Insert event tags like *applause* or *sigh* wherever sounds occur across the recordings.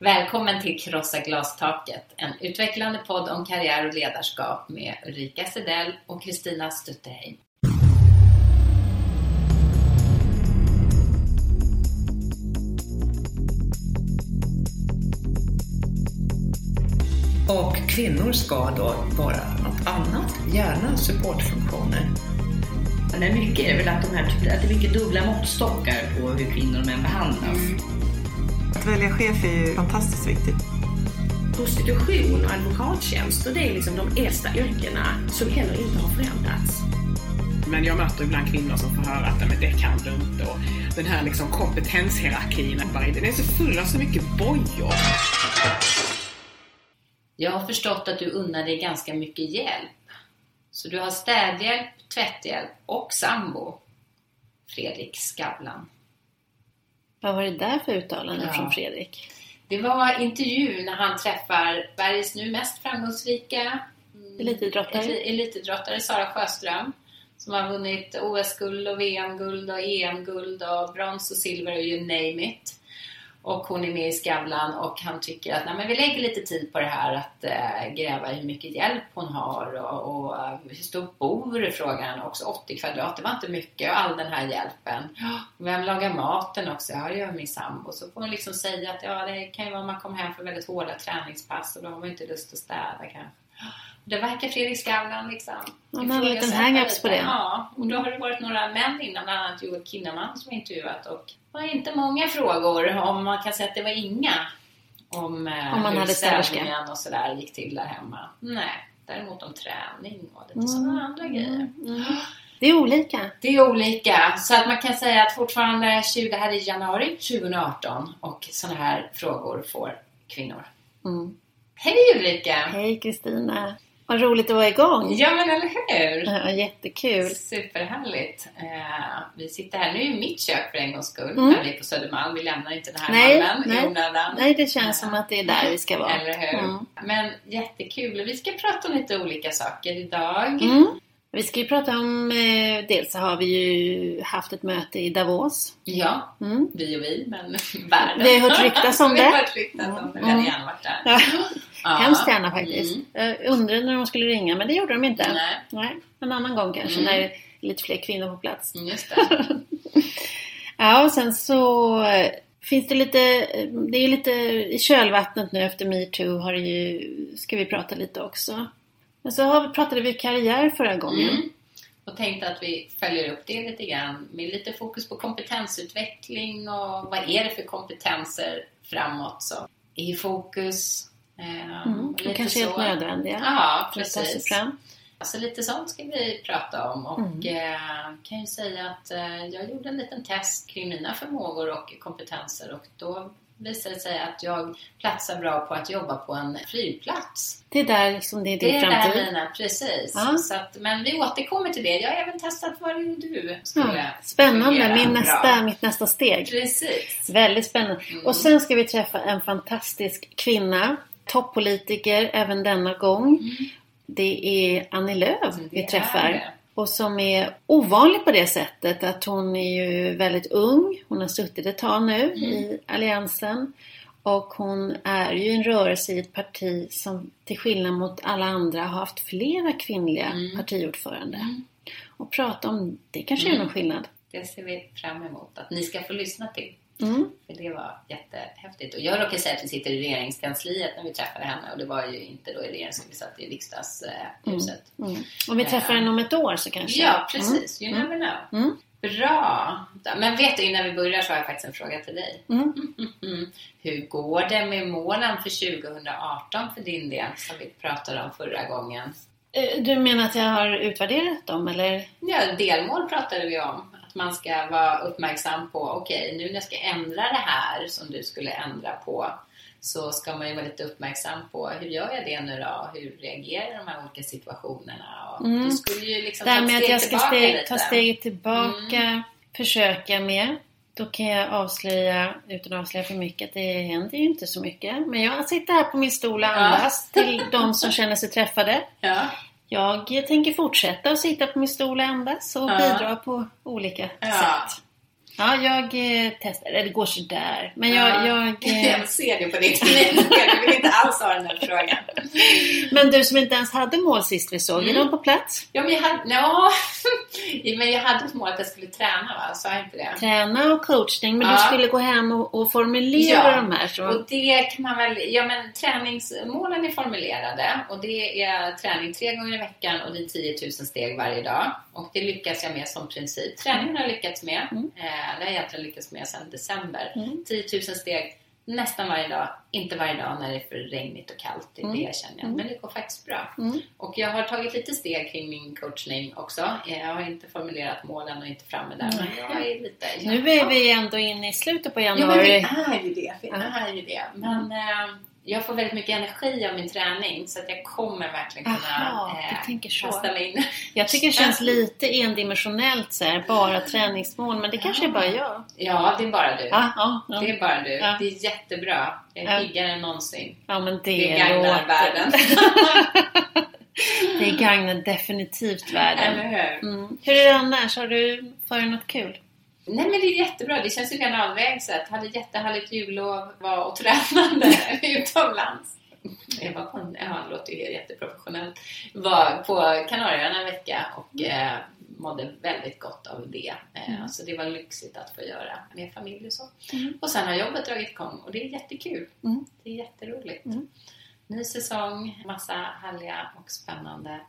Välkommen till Krossa glastaket, en utvecklande podd om karriär och ledarskap med Ulrika Sedell och Kristina Stutterheim. Och kvinnor ska då vara något annat, gärna supportfunktioner. Men mycket är väl att, de här, att det är mycket dubbla måttstockar på hur kvinnor och män behandlas. Att välja chef är ju fantastiskt viktigt. Prostitution och advokattjänster, det är liksom de äldsta yrkena som heller inte har förändrats. Men jag möter ibland kvinnor som får höra att "Nej, men det kan du inte och den här liksom kompetenshierarkin, den är så full av så mycket bojor. Jag har förstått att du unnar dig ganska mycket hjälp. Så du har städhjälp, tvätthjälp och sambo. Fredrik Skavlan. Vad var det där för uttalande Ja. från Fredrik? Det var intervju när han träffar Sveriges nu mest framgångsrika mm, Elitidrottare. eli- elitidrottare Sara Sjöström som har vunnit OS-guld och VM-guld och EM-guld och brons och silver och you name it. Och hon är med i Skavlan och han tycker att Nej, men vi lägger lite tid på det här att eh, gräva hur mycket hjälp hon har och, och eh, hur stort bor frågar han också. 80 kvadrat, det var inte mycket och all den här hjälpen. Vem lagar maten också? Ja, det gör min sambo. Så får hon liksom säga att ja, det kan ju vara om man kommer hem från väldigt hårda träningspass och då har man inte lust att städa kanske. Det verkar Fredrik Skavlan liksom Han har ifrågasätta hang-ups på lite. det. Ja, och då har det varit några män innan, bland annat Joel Kinnaman som intervjuat och det var inte många frågor om man kan säga att det var inga om, eh, Om man hur hade och sådär gick till där hemma. Nej, däremot om träning och lite sådana andra grejer. Det är olika. Det är olika, så att man kan säga att fortfarande 20 här i januari 2018 och sådana här frågor får kvinnor. Mm. Hej Ulrika! Hej Kristina! Vad roligt att vara igång. Ja men eller hur! Ja, jättekul. Superhärligt! Eh, vi sitter här nu i mitt kök för en gångs skull. Mm. När vi är på Södermalm. Vi lämnar inte den här Nej, hallen i nej. onödan. Nej, det känns som att det är där vi ska vara. Eller hur? Mm. Men jättekul! Vi ska prata om lite olika saker idag. Mm. Vi ska ju prata om, eh, dels så har vi ju haft ett möte i Davos. Ja, Mm. vi och vi, men *laughs* världen. Vi har hört ryktas om *laughs* vi har det. hört ryktas om det. Vi Mm. hade gärna varit där. Ja, *laughs* Ja. Hemskt gärna faktiskt. Mm. Jag undrade när de skulle ringa, men det gjorde de inte. Nej, Nej, en annan gång kanske, Mm. när det är lite fler kvinnor på plats. just det. *laughs* Ja, och sen så finns det lite, det är ju lite i kölvattnet nu efter metoo har det ju, ska vi prata lite också. Men så har vi, pratade vi karriär förra gången. Mm. Och tänkte att vi följer upp det lite grann med lite fokus på kompetensutveckling och vad är det för kompetenser framåt som är i fokus. Eh, Mm. Och kanske så. helt nödvändiga Ja, precis. fram. Alltså lite sånt ska vi prata om och Mm. eh, kan ju säga att eh, jag gjorde en liten test kring mina förmågor och kompetenser och då visade det sig att jag platsar bra på att jobba på en flygplats. Det är där som det är Det din är där framtid. mina, precis. Ja. Så att, men vi återkommer till det. Jag har även testat vad du skulle Ja, spännande, min nästa, mitt nästa steg. Precis. Väldigt spännande. Mm. Och sen ska vi träffa en fantastisk kvinna, toppolitiker även denna gång. Det är Annie Lööf Mm, vi träffar. Och som är ovanlig på det sättet att hon är ju väldigt ung. Hon har suttit ett tag nu Mm. i Alliansen. Och hon är ju en rörelse i ett parti som till skillnad mot alla andra har haft flera kvinnliga Mm. partiordförande. Mm. Och prata om det kanske Mm. är någon skillnad. Det ser vi fram emot att ni ska få lyssna till. Mm. Det var jättehäftigt. Och jag råkar säga att vi sitter i regeringskansliet när vi träffade henne och det var ju inte då i regeringskansliet, vi satt i riksdagshuset. Mm. Om vi träffar henne om ett år så kanske. Ja, precis. You Mm. never know. Mm. Bra! Men vet du, innan vi börjar så har jag faktiskt en fråga till dig. Mm. Mm. Hur går det med målen för 2018 för din del, som vi pratade om förra gången? Eh, Du menar att jag har utvärderat dem eller? Ja, delmål pratade vi om. Att man ska vara uppmärksam på, okej, nu när jag ska ändra det här som du skulle ändra på, så ska man ju vara lite uppmärksam på hur gör jag det nu då? Hur reagerar jag i de här olika situationerna? Och Mm. Du skulle ju liksom Det här med att jag ska steg, ta steget tillbaka, Mm. försöka med. Då kan jag avslöja, utan att avslöja för mycket, att det händer ju inte så mycket. Men jag sitter här på min stol och andas till *laughs* de som känner sig träffade. Ja. Jag tänker fortsätta att sitta på min stol och andas och Ja. bidra på olika Ja. sätt. Ja, jag eh, testar. Det går sådär. Men jag... Ja. jag *laughs* eh, Jag ser det på ditt. *laughs* Du vill inte alls ha den här frågan. men du som inte ens hade mål sist vi såg, är Mm. de på plats? Ja, men jag hade, ja, *laughs* men jag hade ett mål att jag skulle träna, va? Sa jag inte det? Träna och coachning, men Ja. du skulle gå hem och, och formulera Ja, de här. Så, Och det kan man väl, ja men träningsmålen är formulerade och det är träning tre gånger i veckan och det är 10 000 steg varje dag. Och det lyckas jag med som princip. Träningen har jag lyckats med. Mm. Det har jag egentligen lyckats med sedan december. Mm. 10 000 steg nästan varje dag. Inte varje dag när det är för regnigt och kallt. Det Mm. det jag känner. Men det går faktiskt bra. Mm. Och jag har tagit lite steg kring min coachning också. Jag har inte formulerat målen och inte framme där. Men jag är lite... Nu är vi ändå inne i slutet på Ja, men januari. vi är ju det. Vi är ju det. Men eh, jag får väldigt mycket energi av min träning så att jag kommer verkligen kunna Aha, eh, kasta mig in. Jag tycker det känns *laughs* lite endimensionellt så här, bara träningsmål, men det kanske är bara jag. Ja, det är bara du. Ja, ja, ja. Det är bara du. Ja. Det är jättebra. Jag Ja. är piggare än någonsin. ja men det, Det gagnar låter- världen. *laughs* Det gagnar definitivt världen. Eller hur? Mm. Hur är det annars? Har du för något kul? Nej men det är jättebra. Det känns ju redan avlägset. Hade jättehärligt jullov, var och tränade *laughs* utomlands. Jag var på en, ja, det låter ju jätteprofessionellt. Var på Kanarieöarna en vecka och eh, mådde väldigt gott av det. Eh, Så det var lyxigt att få göra med familj och så. Mm. Och sen har jobbet dragit igång och det är jättekul. Mm. Det är jätteroligt. Mm. Ny säsong, massa härliga och spännande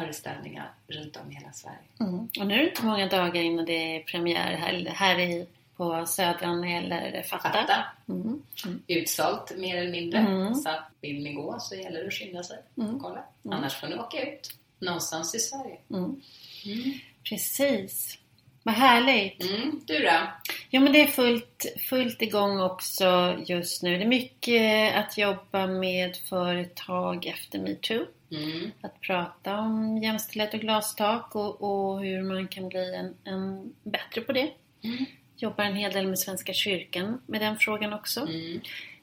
föreställningar runt om i hela Sverige. Mm. Och nu är det inte många dagar innan det är premiär här, här i, på Södran eller Fatta. Fatta. Mm. Mm. utsålt mer eller mindre. Mm. Så att vill ni gå så gäller det att skynda sig Mm. och kolla. Mm. Annars får ni åka ut någonstans i Sverige. Mm. Precis. Vad härligt. Mm. Du då? Ja men det är fullt, fullt igång också just nu. Det är mycket att jobba med företag efter metoo. Mm. Att prata om jämställdhet och glastak och, och hur man kan bli en, en bättre på det. Mm. Jobbar en hel del med Svenska kyrkan med den frågan också. Mm.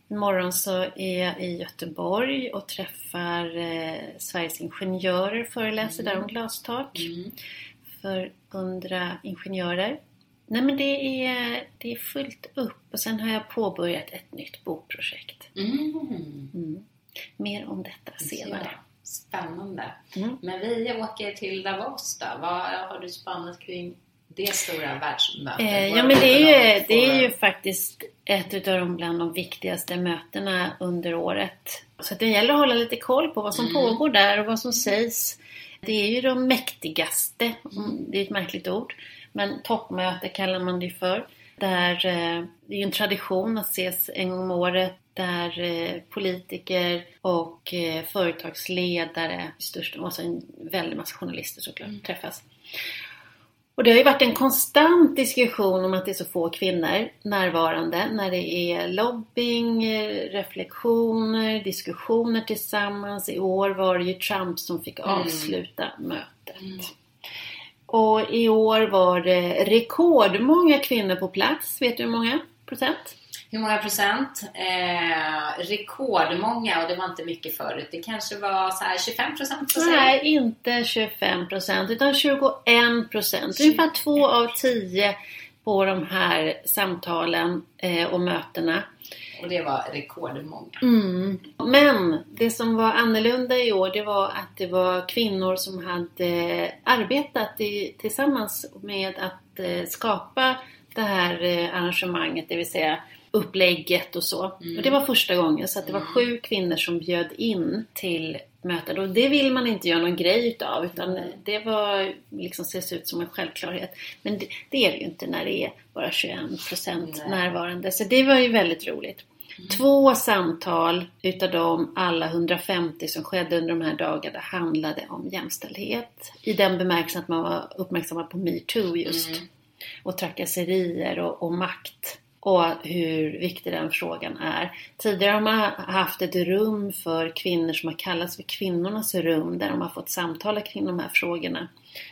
Imorgon så är jag i Göteborg och träffar eh, Sveriges ingenjörer, föreläser där om glastak Mm. För 100 ingenjörer. Nej men det är, det är fullt upp och sen har jag påbörjat ett nytt bokprojekt. Mm. Mm. Mer om detta senare. Ja, spännande. Mm. Men vi åker till Davos då. Vad har du spanat kring det stora världsmötet? Eh, ja men det är, ju, det är ju faktiskt ett av de bland de viktigaste mötena under året. Så det gäller att hålla lite koll på vad som Mm. pågår där och vad som sägs. Det är ju de mäktigaste, Mm. det är ett märkligt ord, men toppmöte kallar man det för. Där, eh, det är ju en tradition att ses en gång om året där eh, politiker och eh, företagsledare, i största, och en väldig massa journalister såklart, Mm. träffas. Och det har ju varit en konstant diskussion om att det är så få kvinnor närvarande när det är lobbying, reflektioner, diskussioner tillsammans. I år var det ju Trump som fick avsluta mötet. Mm. Och i år var det rekordmånga kvinnor på plats. Vet du hur många procent? Hur många procent? Eh, rekordmånga och det var inte mycket förut. Det kanske var så här 25 procent Nej, inte 25 procent utan 21 procent. Ungefär två av tio på de här samtalen eh, och mötena. Och det var rekordmånga. Mm. Men det som var annorlunda i år det var att det var kvinnor som hade arbetat i, tillsammans med att eh, skapa det här eh, arrangemanget, det vill säga upplägget och så. Mm. Och det var första gången så att det var Mm. sju kvinnor som bjöd in till mötet och det vill man inte göra någon grej utav utan det var liksom ses ut som en självklarhet. Men det, det är det ju inte när det är bara 21% Nej. närvarande så det var ju väldigt roligt. Två samtal utav dem, alla 150 som skedde under de här dagarna, handlade om jämställdhet. I den bemärkelsen att man var uppmärksammad på metoo just. Mm. Och trakasserier och, och makt. Och hur viktig den frågan är. Tidigare har man haft ett rum för kvinnor som har kallats för kvinnornas rum. Där de har fått samtala kring de här frågorna.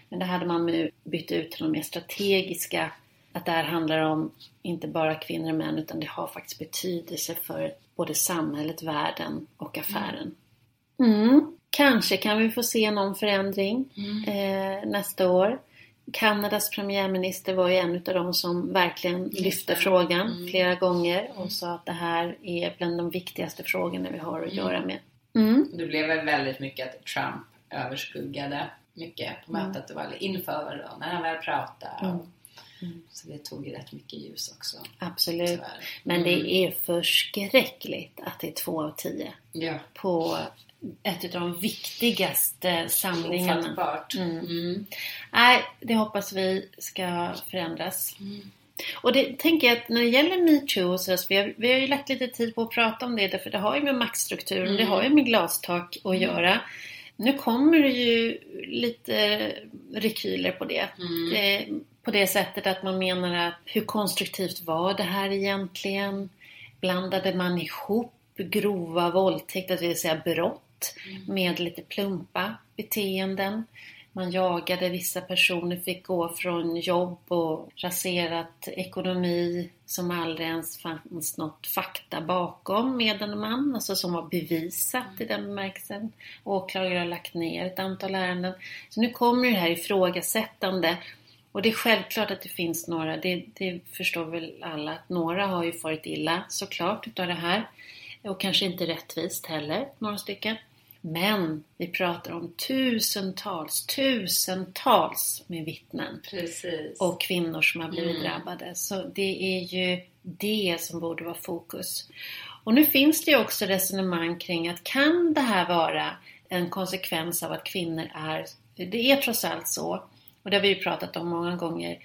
Men det hade man nu bytt ut till de mer strategiska. Att det här handlar om inte bara kvinnor och män utan det har faktiskt betydelse för både samhället, världen och affären. Mm. Kanske kan vi få se någon förändring Mm. eh, nästa år. Kanadas premiärminister var ju en av de som verkligen lyfte frågan Mm. flera gånger och sa att det här är bland de viktigaste frågorna vi har att Mm. göra med. Mm. Det blev väl väldigt mycket att Trump överskuggade mycket på Mm. mötet. Det var inför och när han väl pratade. Mm. Och, så det tog ju rätt mycket ljus också. Absolut. Tyvärr. Men Mm. det är förskräckligt att det är två av tio Ja, på ett av de viktigaste samlingarna. ofattbart. Mm. Mm. Nej, det hoppas vi ska förändras. Mm. Och det tänker jag att när det gäller metoo så vi har, vi har ju lagt lite tid på att prata om det därför det har ju med maktstrukturen, Mm. det har ju med glastak att göra. Nu kommer det ju lite rekyler på det. Mm. det. På det sättet att man menar att hur konstruktivt var det här egentligen? Blandade man ihop grova våldtäkter, det vill säga brott, med lite plumpa beteenden? Man jagade vissa personer, fick gå från jobb och raserat ekonomi som aldrig ens fanns något fakta bakom medan man, alltså som var bevisat i den bemärkelsen. Åklagare har lagt ner ett antal ärenden. Så nu kommer det här ifrågasättande. Och det är självklart att det finns några, det, det förstår väl alla, att några har ju farit illa såklart utav det här. Och kanske inte rättvist heller, några stycken. Men vi pratar om tusentals, tusentals med vittnen Precis. och kvinnor som har blivit Mm. drabbade. Så det är ju det som borde vara fokus. Och nu finns det ju också resonemang kring att kan det här vara en konsekvens av att kvinnor är, det är trots allt så, och det har vi ju pratat om många gånger,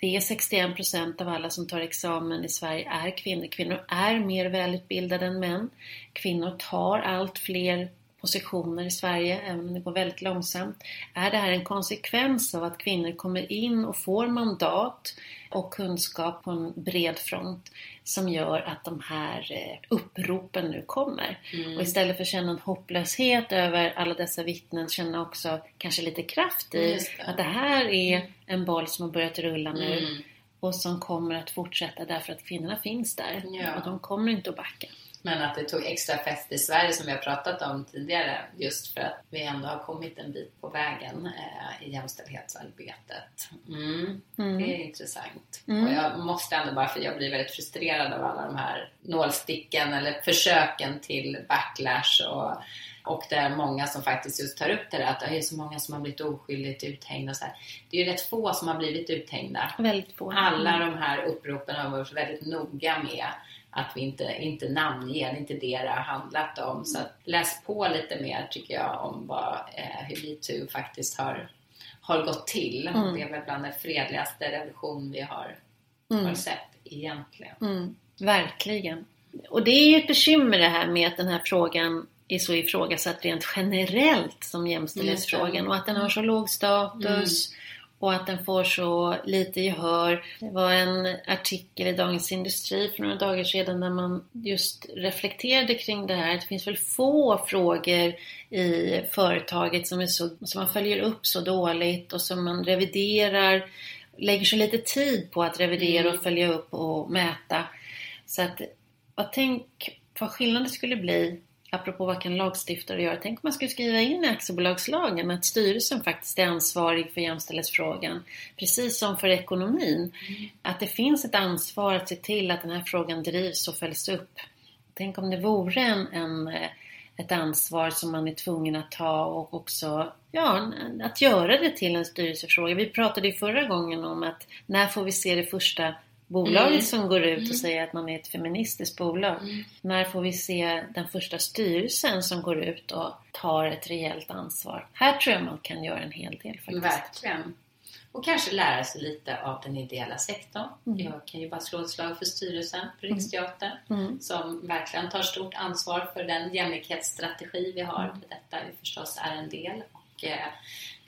det är 61% av alla som tar examen i Sverige är kvinnor. Kvinnor är mer välutbildade än män. Kvinnor tar allt fler positioner i Sverige, även om det går väldigt långsamt. Är det här en konsekvens av att kvinnor kommer in och får mandat och kunskap på en bred front som gör att de här eh, uppropen nu kommer? Och istället för att känna en hopplöshet över alla dessa vittnen, känna också kanske lite kraft i det. att det här är en boll som har börjat rulla nu Mm. och som kommer att fortsätta därför att kvinnorna finns där. Ja. Och de kommer inte att backa. Men att det tog extra fäste i Sverige som vi har pratat om tidigare just för att vi ändå har kommit en bit på vägen eh, i jämställdhetsarbetet. Mm. Mm. Det är intressant. Mm. Och jag måste ändå bara, för jag blir väldigt frustrerad av alla de här nålsticken eller försöken till backlash och och det är många som faktiskt just tar upp det där att det är så många som har blivit oskyldigt uthängda och så här. Det är ju rätt få som har blivit uthängda. Väldigt få. Alla de här uppropen har varit väldigt noga med att vi inte, inte namnger, inte det det har handlat om. Så läs på lite mer tycker jag om vad, eh, hur metoo faktiskt har, har gått till. Mm. Det är väl bland den fredligaste revolution vi har, Mm. har sett egentligen. Mm, verkligen. Och det är ju ett bekymmer det här med att den här frågan är så ifrågasatt rent generellt som jämställdhetsfrågan och att den har så låg status och att den får så lite gehör. Det var en artikel i Dagens Industri för några dagar sedan där man just reflekterade kring det här. Det finns väl få frågor i företaget som, är så, som man följer upp så dåligt och som man reviderar, lägger så lite tid på att revidera och följa upp och mäta. Så att, vad tänk vad skillnad det skulle bli Apropå vad kan lagstiftare göra? Tänk om man skulle skriva in i aktiebolagslagen att styrelsen faktiskt är ansvarig för jämställdhetsfrågan. Precis som för ekonomin. Att det finns ett ansvar att se till att den här frågan drivs och följs upp. Tänk om det vore en, en, eh, ett ansvar som man är tvungen att ta och också ja, att göra det till en styrelsefråga. Vi pratade ju förra gången om att när får vi se det första bolaget Mm. som går ut och säger att man är ett feministiskt bolag. När får vi se den första styrelsen som går ut och tar ett rejält ansvar? Här tror jag man kan göra en hel del faktiskt. Verkligen. Och kanske lära sig lite av den ideella sektorn. Mm. Jag kan ju bara slå ett slag för styrelsen på Riksteatern Mm. som verkligen tar stort ansvar för den jämlikhetsstrategi vi har. Mm. Detta vi förstås är en del och eh,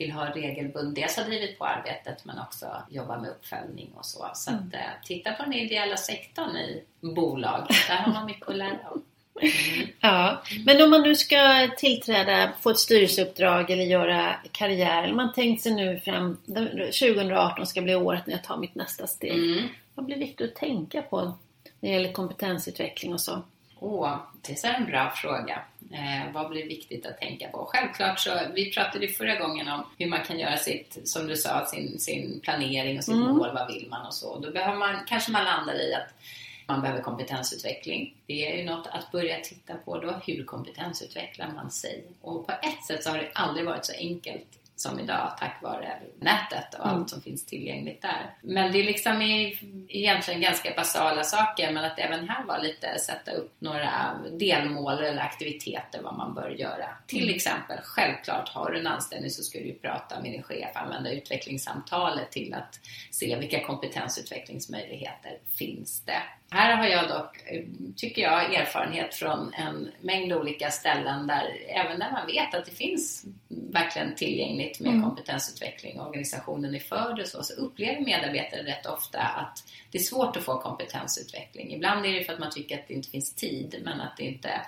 vill ha regelbundet, dels har drivit på arbetet men också jobba med uppföljning och så. Så Mm. att, eh, titta på den ideella sektorn i bolag. Där har man mycket att lära av. Mm. *laughs* Ja, men om man nu ska tillträda, få ett styrelseuppdrag eller göra karriär. eller Man tänkt sig nu fram, 2018 ska bli året när jag tar mitt nästa steg. Mm. Vad blir viktigt att tänka på när det gäller kompetensutveckling och så? Åh, det är en bra fråga. Eh, vad blir viktigt att tänka på? Självklart så, vi pratade ju förra gången om hur man kan göra sitt, som du sa, sin, sin planering och sitt Mm. mål, vad vill man och så. Då behöver man, kanske man landar i att man behöver kompetensutveckling. Det är ju något att börja titta på då. Hur kompetensutvecklar man sig? Och på ett sätt så har det aldrig varit så enkelt som idag tack vare nätet och allt som finns tillgängligt där. Men det är liksom i, egentligen ganska basala saker men att även här var lite sätta upp några delmål eller aktiviteter vad man bör göra. Till exempel, självklart har du en anställning så ska du prata med din chef, använda utvecklingssamtalet till att se vilka kompetensutvecklingsmöjligheter finns det. Här har jag dock, eh, tycker jag, erfarenhet från en mängd olika ställen där även när man vet att det finns verkligen tillgängligt med kompetensutveckling och organisationen är för det så, så upplever medarbetare rätt ofta att det är svårt att få kompetensutveckling. Ibland är det för att man tycker att det inte finns tid men att det inte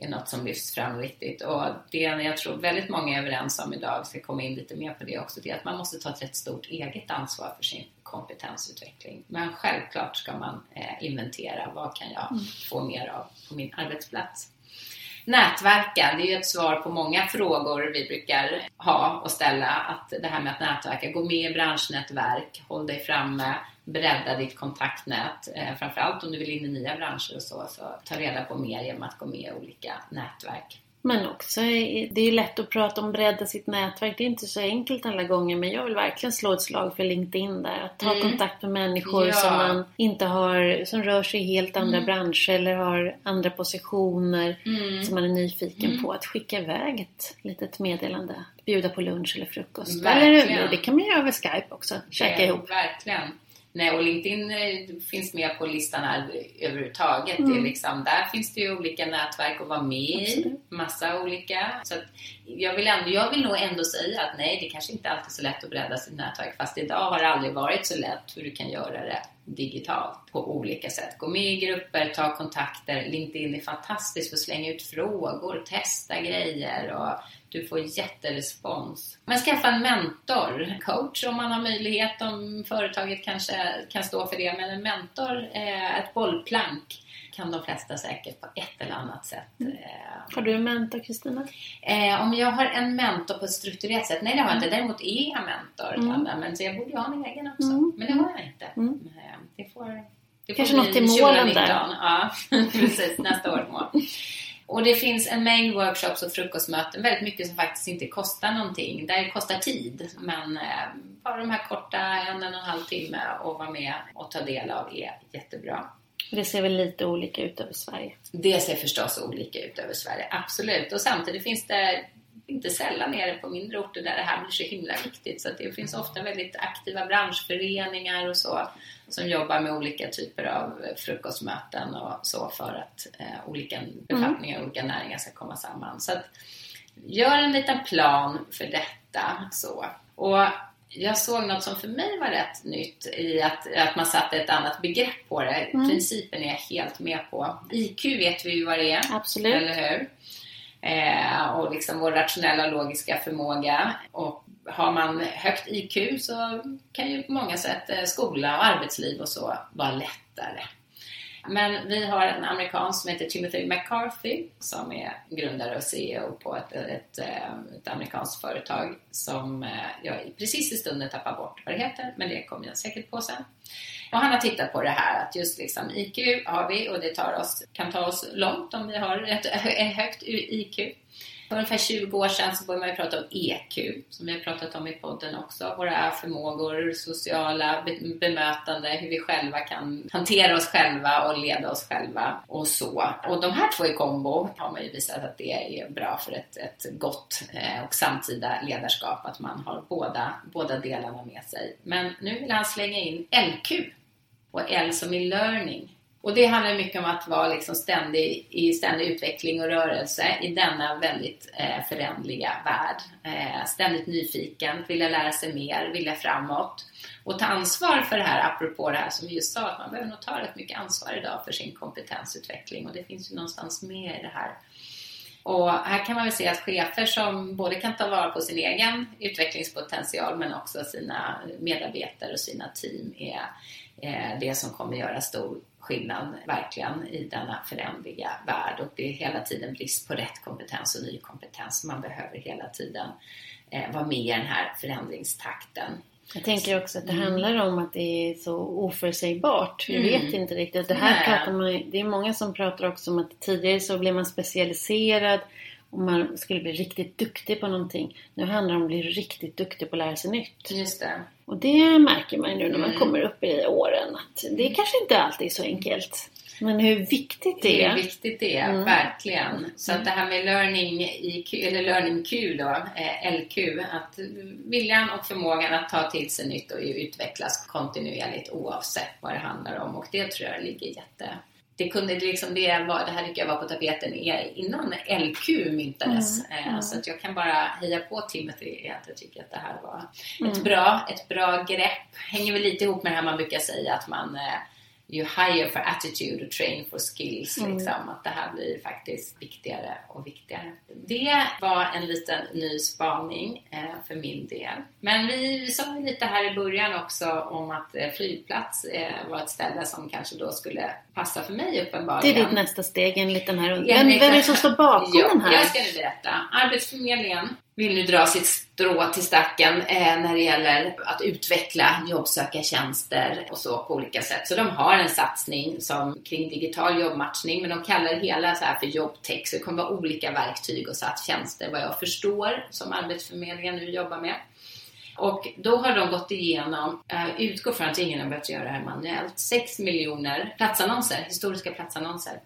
är något som lyfts fram riktigt. Och det jag tror väldigt många är överens om idag, ska komma in lite mer på det också, det är att man måste ta ett rätt stort eget ansvar för sin kompetensutveckling. Men självklart ska man eh, inventera vad kan jag få mer av på min arbetsplats. Nätverka, det är ju ett svar på många frågor vi brukar ha och ställa. Att det här med att nätverka, gå med i branschnätverk, håll dig framme, bredda ditt kontaktnät. Eh, framförallt om du vill in i nya branscher och så, så ta reda på mer genom att gå med i olika nätverk. Men också, det är ju lätt att prata om bredda sitt nätverk. Det är inte så enkelt alla gånger. Men jag vill verkligen slå ett slag för LinkedIn där. Att ta Mm. kontakt med människor Ja. som man inte har, som rör sig i helt andra Mm. branscher eller har andra positioner Mm. som man är nyfiken på. Att skicka iväg ett litet meddelande. Bjuda på lunch eller frukost. Verkligen. Eller det kan man göra över Skype också. Käka Eh, ihop. Verkligen. Nej, och LinkedIn eh, finns med på listan här överhuvudtaget. Mm. Det är liksom, där finns det ju olika nätverk att vara med i. Massa olika. Så jag, vill ändå, jag vill nog ändå säga att nej, det kanske inte alltid är så lätt att bredda sitt nätverk. Fast idag har det aldrig varit så lätt för du kan göra det digitalt på olika sätt. Gå med i grupper, ta kontakter. LinkedIn är fantastiskt för att slänga ut frågor, testa grejer och du får jätterespons. Men skaffa en mentor, coach om man har möjlighet, om företaget kanske kan stå för det. Men en mentor, ett bollplank kan de flesta säkert på ett eller annat sätt. Eh, Har du en mentor Kristina? Eh, om jag har en mentor på ett strukturerat sätt? Nej, det har jag inte. Däremot är jag mentor. Mm. Men så jag borde ju ha min egen också. Mm. Men det har jag inte. Mm. Eh, Det får, det Kanske något till målen 2019. där. Ja, *laughs* precis. Nästa år mål. Och det finns en mängd workshops och frukostmöten, väldigt mycket som faktiskt inte kostar någonting. Där det kostar tid, men eh, bara de här korta, en, en och en halv timme och vara med och ta del av är jättebra. Det ser väl lite olika ut över Sverige. Det ser förstås olika ut över Sverige, absolut. Och samtidigt finns det inte sällan nere på mindre orter där det här blir så himla viktigt. Så det finns ofta väldigt aktiva branschföreningar och så som jobbar med olika typer av frukostmöten och så för att eh, olika befattningar och olika näringar ska komma samman. Så att gör en liten plan för detta. Så. Och jag såg något som för mig var rätt nytt i att, att man satte ett annat begrepp på det. Principen är jag helt med på. IQ vet vi ju vad det är. Absolut. Eller hur? Eh, och liksom vår rationella och logiska förmåga. Och har man högt IQ så kan ju på många sätt eh, skola och arbetsliv och så vara lättare. Men vi har en amerikan som heter Timothy McCarthy som är grundare och CEO på ett, ett, eh, ett amerikanskt företag som eh, jag precis i stunden tappar bort vad det heter, men det kommer jag säkert på sen. Och han har tittat på det här att just liksom IQ har vi och det tar oss, kan ta oss långt om vi har ett, *laughs* ett högt IQ. För ungefär 20 år sedan så började man ju prata om EQ, som vi har pratat om i podden också. Våra förmågor, sociala bemötande, hur vi själva kan hantera oss själva och leda oss själva och så. Och de här två i kombo har man ju visat att det är bra för ett, ett gott eh, och samtida ledarskap, att man har båda, båda delarna med sig. Men nu vill han slänga in LQ och L som i learning. Och det handlar mycket om att vara liksom ständig, i ständig utveckling och rörelse i denna väldigt eh, förändliga värld. Eh, ständigt nyfiken, vilja lära sig mer, vilja framåt. Och ta ansvar för det här, apropå det här som vi just sa, att man behöver nog ta rätt mycket ansvar idag för sin kompetensutveckling. Och det finns ju någonstans med i det här. Och här kan man väl se att chefer som både kan ta vara på sin egen utvecklingspotential men också sina medarbetare och sina team är eh, det som kommer göra stor skillnad verkligen i denna förändliga värld och det är hela tiden brist på rätt kompetens och ny kompetens. Man behöver hela tiden eh, vara med i den här förändringstakten. Jag tänker också att det Mm. handlar om att det är så oförutsägbart. Vi Mm. vet inte riktigt. Det här Nej. pratar man, det är många som pratar också om att tidigare så blev man specialiserad och man skulle bli riktigt duktig på någonting. Nu handlar det om att bli riktigt duktig på att lära sig nytt. Just det. Och det märker man ju nu när man Mm. kommer upp i åren att det kanske inte alltid är så enkelt. Men hur viktigt det Hur är. viktigt det är, Mm. verkligen. Så att det här med learning, IQ, eller learning Q då, eh, LQ, att viljan och förmågan att ta till sig nytt och utvecklas kontinuerligt oavsett vad det handlar om. Och det tror jag ligger jätte... Det kunde liksom, det, var, det här tycker jag var på tapeten innan LQ myntades. Mm, Eh, mm. Så att jag kan bara heja på Timothy att jag tycker att det här var Mm. ett, bra, ett bra grepp. Hänger väl lite ihop med det här man brukar säga att man eh, you hire for attitude och train for skills. Mm. Liksom, att det här blir faktiskt viktigare och viktigare. Det var en liten ny spaning eh, för min del. Men vi sa lite här i början också om att eh, flygplats eh, var ett ställe som kanske då skulle passa för mig Det uppenbarligen. är ditt nästa steg enligt den här Ja, vem, men- vem är det som står bakom Ja, den här? Jag ska berätta. Arbetsförmedlingen vill nu dra sitt strå till stacken eh, när det gäller att utveckla jobbsökartjänster och så på olika sätt. Så de har en satsning som, kring digital jobbmatchning men de kallar det hela så här för jobbtech. Så det kommer vara olika verktyg och tjänster vad jag förstår som Arbetsförmedlingen nu jobbar med. Och då har de gått igenom, eh, utgår från att ingen har behövt göra det här manuellt, 6 miljoner platsannonser, historiska platsannonser.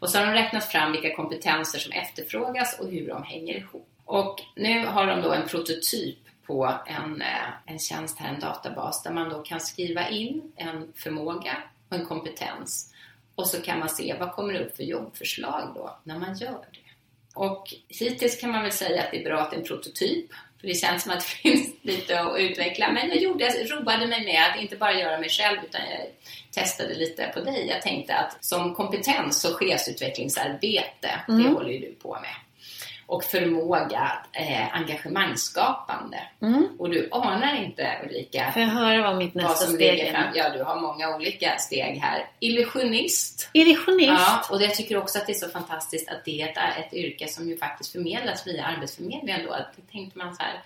Och så har de räknat fram vilka kompetenser som efterfrågas och hur de hänger ihop. Och nu har de då en prototyp på en, eh, en tjänst här, en databas, där man då kan skriva in en förmåga och en kompetens. Och så kan man se vad kommer det upp för jobbförslag då när man gör det. Och hittills kan man väl säga att det är bra att det är en prototyp. För det känns som att *laughs* det finns lite att utveckla. Men jag gjorde, jag roade mig med att inte bara göra mig själv utan jag testade lite på dig. Jag tänkte att som kompetens och chefsutvecklingsarbete, det Mm. håller ju du på med. Och förmåga, eh, engagemangsskapande. Mm. Och du anar inte Ulrika Får jag höra vad mitt vad nästa som steg är? fram. Ja, du har många olika steg här. Illusionist. Illusionist. Ja, och jag tycker också att det är så fantastiskt att det är ett, yrke som ju faktiskt förmedlas via Arbetsförmedlingen då. Det tänkte man så här,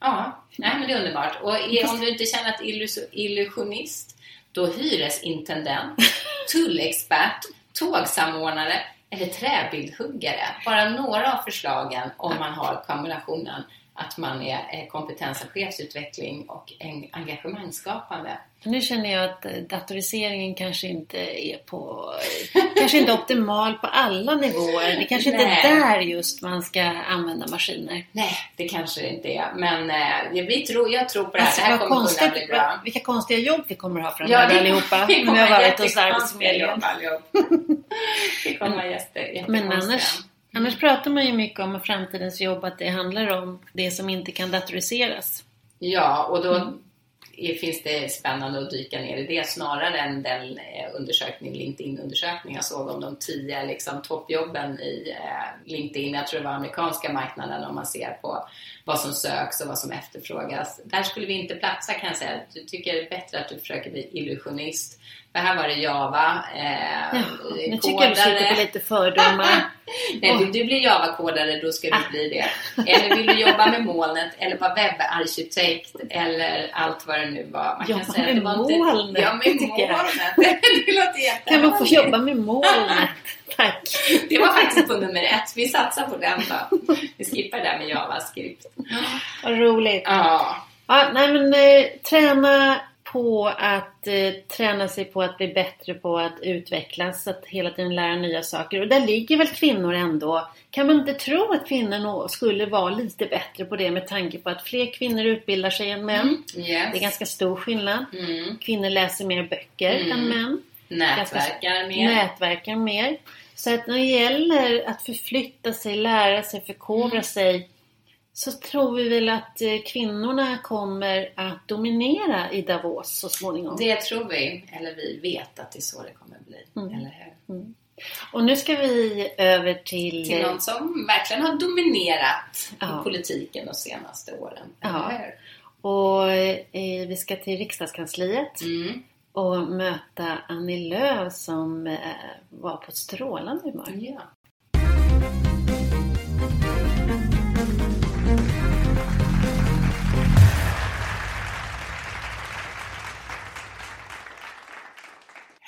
ja, nej men det är underbart. Och om du inte känner att illus- illusionist, då hyresintendent, *laughs* tullexpert, tågsamordnare eller träbildhuggare. Bara några av förslagen om man har kombinationen att man är kompetens och chefsutveckling och en- engagemangsskapande. Nu känner jag att datoriseringen kanske inte är på... kanske inte optimal på alla nivåer. Det kanske inte Nej. är där just man ska använda maskiner. Nej, det kanske inte är. Men eh, det blir tro, jag tror på det här. Alltså, det här kommer kunna konstigt, bli bra. vilka konstiga jobb vi kommer ha framöver det- allihopa. *laughs* När kommer *laughs* vi har varit hos jättekonstiga Arbetsförmedlingen. Det kommer vara jätte, Men jättekonstiga. annars, annars pratar man ju mycket om framtidens jobb att det handlar om det som inte kan datoriseras. Ja, och då Mm. finns det spännande att dyka ner i det snarare än den eh, undersökning, LinkedIn-undersökning jag såg om de tio liksom, toppjobben i eh, LinkedIn. Jag tror det var amerikanska marknaden om man ser på vad som söks och vad som efterfrågas. Där skulle vi inte platsa kan jag säga. Du tycker det är bättre att du försöker bli illusionist. För här var det Java, eh, Ja, nu tycker jag du sitter på lite fördomar. *laughs* Nej, vill du bli Java-kodare då ska du bli det. Eller vill du jobba med molnet eller vara webbarkitekt eller allt vad det nu var. Man Jobba kan säga med var inte- molnet, Ja, med molnet. *laughs* Det låter Kan man få jättehärligt. jobba med molnet? Tack! Det var faktiskt på nummer ett. Vi satsar på den då. Vi skippar det där med JavaScript. Vad roligt. Ja, Ja, nej men eh, träna på att eh, träna sig på att bli bättre på att utvecklas, att hela tiden lära nya saker. Och där ligger väl kvinnor ändå. Kan man inte tro att kvinnor skulle vara lite bättre på det med tanke på att fler kvinnor utbildar sig än män? yes. Det är ganska stor skillnad. Mm. Kvinnor läser mer böcker Mm. än män. Nätverkar mer. Nätverkar mer. Så att när det gäller att förflytta sig, lära sig, förkovra Mm. sig så tror vi väl att eh, kvinnorna kommer att dominera i Davos så småningom. Det tror vi, eller vi vet att det är så det kommer bli. Mm. Eller hur? Och nu ska vi över till... Till någon som verkligen har dominerat Ja. i politiken de senaste åren. Ja. Eller hur? Och eh, vi ska till riksdagskansliet. Mm. och möta Annie Lööf som eh, var på ett strålande humör. Ja.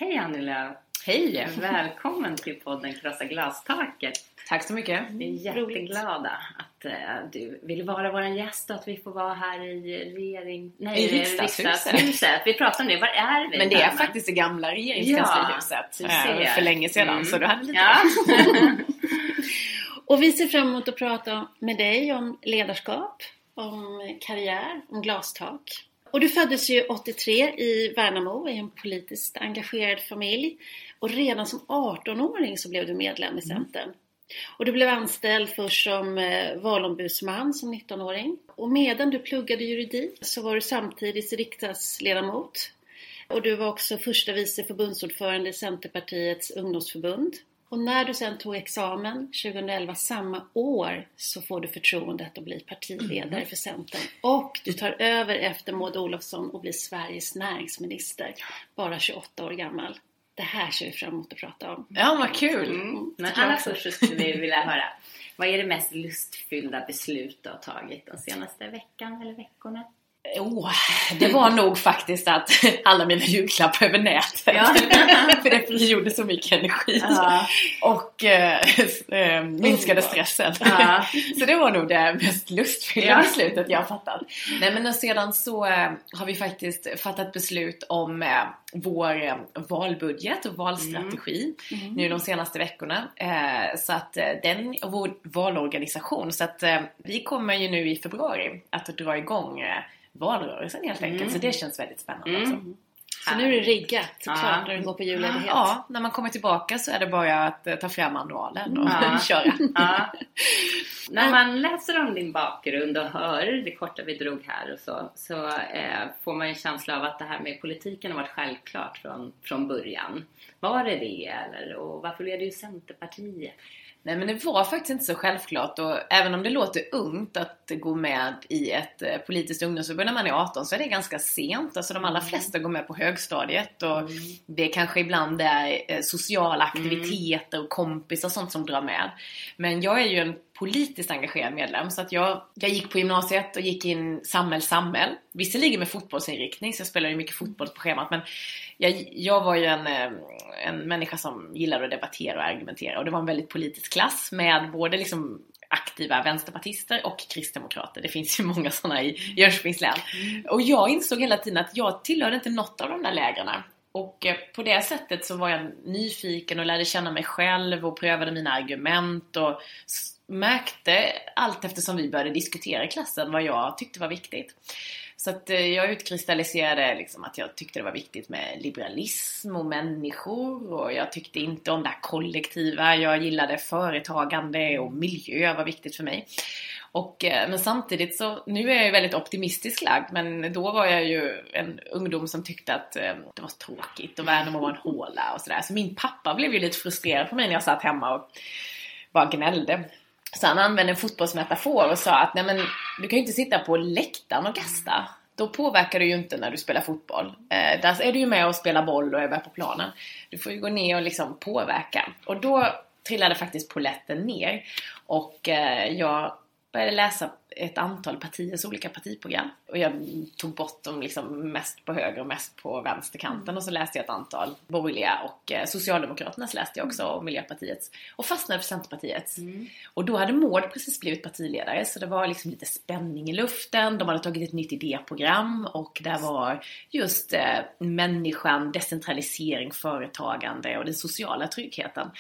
Hej Annie! Hej! Välkommen till podden Krossa glastaket. Tack så mycket. Vi är jätteglada att eh, du vill vara vår gäst och att vi får vara här i regering... Nej, I riksdagshuset. riksdagshuset. Vi pratar om det. Var är vi? Men det är faktiskt det gamla regeringskanslihuset. du eh, för länge sedan. Mm. Så du hade lite Ja. *laughs* Och vi ser fram emot att prata med dig om ledarskap, om karriär, om glastak. Och du föddes ju 83 i Värnamo i en politiskt engagerad familj. Och redan som 18-åring så blev du medlem i Centern. Och du blev anställd först som eh, valombudsman som 19-åring. Och medan du pluggade juridik så var du samtidigt riksdagsledamot. Och du var också första vice förbundsordförande i Centerpartiets ungdomsförbund. Och när du sen tog examen 2011, samma år, så får du förtroendet att bli partiledare för Centern. Och du tar över efter Maud Olofsson och blir Sveriges näringsminister, bara 28 år gammal. Det här ser vi fram emot att prata om. Ja, vad kul! Mm. Allra först så skulle vi vilja höra. Vad är det mest lustfyllda beslut du har tagit den senaste veckan eller veckorna? Oh, det var nog faktiskt att alla mina julklappar över nätet. Ja. *laughs* för det frigjorde så mycket energi. Ja. Och eh, eh, minskade stressen. Ja. så det var nog det mest lustfyllda Ja. beslutet jag har fattat. Nej men och sedan så eh, har vi faktiskt fattat beslut om eh, vår eh, valbudget och valstrategi nu de senaste veckorna. Eh, så att den, och vår valorganisation. Så att vi kommer ju nu i februari att dra igång valrörelsen helt enkelt. Så det känns väldigt spännande Mm. också. Så nu är det riggat, Ja. klart, när du går på julledighet. Ja, när man kommer tillbaka så är det bara att eh, ta fram manualen och Ja. *laughs* köra. Ja. *laughs* När man läser om din bakgrund och hör det korta vi drog här och så, så eh, får man en känsla av att det här med politiken har varit självklart från, från början. Var det det eller? Och varför blev du Centerpartiet? Nej men det var faktiskt inte så självklart och även om det låter ungt att gå med i ett eh, politiskt ungdomsförbund när man är 18 så är det ganska sent. Alltså de allra flesta går med på högstadiet och det kanske ibland är eh, sociala aktiviteter och kompisar och sånt som drar med. Men jag är ju en politiskt engagerad medlem så att jag, jag gick på gymnasiet och gick in samhäll samhäll. Visserligen med fotbollsinriktning så jag spelade ju mycket fotboll på schemat men jag, jag var ju en, eh, en människa som gillade att debattera och argumentera och det var en väldigt politisk klass med både liksom aktiva vänsterpartister och kristdemokrater. Det finns ju många sådana i Jönköpings län. Och jag insåg hela tiden att jag tillhörde inte något av de där lägren. Och eh, på det sättet så var jag nyfiken och lärde känna mig själv och prövade mina argument och märkte allt eftersom vi började diskutera i klassen vad jag tyckte var viktigt. Så att eh, jag utkristalliserade liksom att jag tyckte det var viktigt med liberalism och människor och jag tyckte inte om det här kollektiva. Jag gillade företagande och miljö var viktigt för mig. Och, eh, men samtidigt så, nu är jag ju väldigt optimistisk lagd men då var jag ju en ungdom som tyckte att eh, det var tråkigt och Värnamo var en håla och sådär. Så min pappa blev ju lite frustrerad på mig när jag satt hemma och bara gnällde. Så han använde en fotbollsmetafor och sa att nej men du kan ju inte sitta på läktaren och gasta. Då påverkar du ju inte när du spelar fotboll. Eh, där är du ju med och spelar boll och är med på planen. Du får ju gå ner och liksom påverka. Och då trillade faktiskt poletten ner. Och eh, jag började läsa ett antal partiers olika partiprogram. Och jag tog bort dem liksom mest på höger och mest på vänsterkanten. Och så läste jag ett antal borgerliga och eh, Socialdemokraternas läste jag också och Miljöpartiets. Och fastnade för Centerpartiets. Och då hade Maud precis blivit partiledare så det var liksom lite spänning i luften. De hade tagit ett nytt idéprogram och där var just eh, människan, decentralisering, företagande och den sociala tryggheten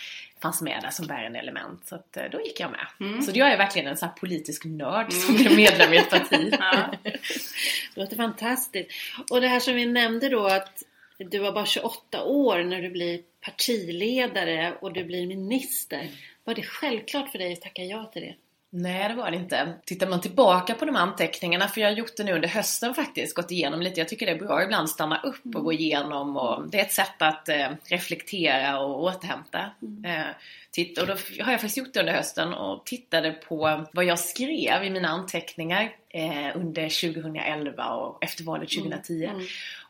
fanns med där som bärande element. Så att, eh, då gick jag med. Så jag är verkligen en sån här politisk nörd som blev medlem i ett parti. *laughs* Ja. *laughs* Det låter fantastiskt. Och det här som vi nämnde då att du var bara 28 år när du blir partiledare och du blir minister. Var det självklart för dig att tacka ja till det? Nej, det var det inte. Tittar man tillbaka på de anteckningarna, för jag har gjort det nu under hösten faktiskt, gått igenom lite. Jag tycker det är bra ibland att stanna upp och gå igenom och det är ett sätt att eh, reflektera och återhämta. Eh, titta, och då har jag faktiskt gjort det under hösten och tittade på vad jag skrev i mina anteckningar eh, under 2011 och efter valet 2010.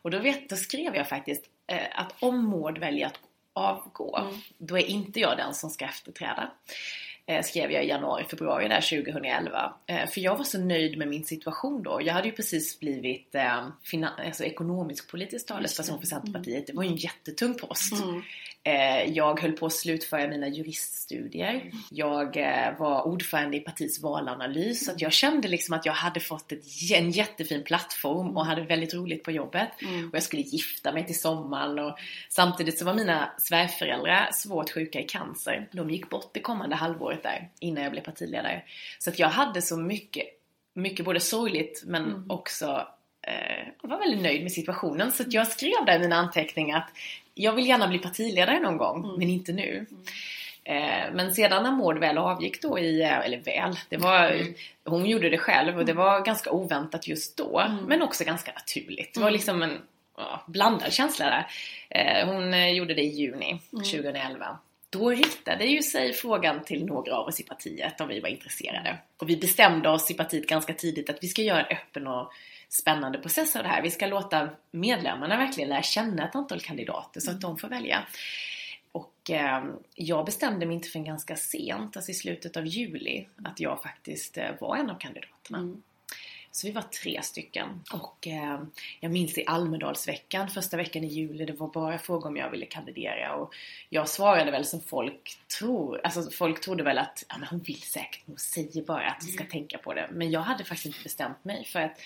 Och då, vet, då skrev jag faktiskt eh, att om Maud väljer att avgå, då är inte jag den som ska efterträda skrev jag i januari, februari där 2011. Eh, för jag var så nöjd med min situation då. Jag hade ju precis blivit eh, alltså ekonomisk politisk talesperson för Centerpartiet. Det var ju en jättetung post. Eh, jag höll på att slutföra mina juriststudier. Jag eh, var ordförande i partiets valanalys. Så jag kände liksom att jag hade fått ett, en jättefin plattform och hade väldigt roligt på jobbet. Och jag skulle gifta mig till sommaren. Och samtidigt så var mina svärföräldrar svårt sjuka i cancer. De gick bort det kommande halvåret där innan jag blev partiledare. Så att jag hade så mycket, mycket både sorgligt men också eh, jag var väldigt nöjd med situationen. Så jag skrev där i mina anteckningar att jag vill gärna bli partiledare någon gång, men inte nu. Eh, Men sedan när Maud väl avgick då i, eh, eller väl, det var, hon gjorde det själv och det var ganska oväntat just då. Men också ganska naturligt. Det var liksom en ja, blandad känsla där. Eh, Hon eh, gjorde det i juni 2011. Då riktade ju sig frågan till några av oss i partiet om vi var intresserade. Och vi bestämde oss i partiet ganska tidigt att vi ska göra en öppen och spännande process av det här. Vi ska låta medlemmarna verkligen lära känna ett antal kandidater så att de får välja. Och eh, jag bestämde mig inte förrän ganska sent, alltså i slutet av juli, att jag faktiskt eh, var en av kandidaterna. Så vi var tre stycken. Och eh, jag minns i Almedalsveckan, första veckan i juli, det var bara frågor om jag ville kandidera. Och jag svarade väl som folk tror. Alltså folk trodde väl att ja, men hon vill säkert, hon säger bara att hon ska tänka på det. Men jag hade faktiskt inte bestämt mig för att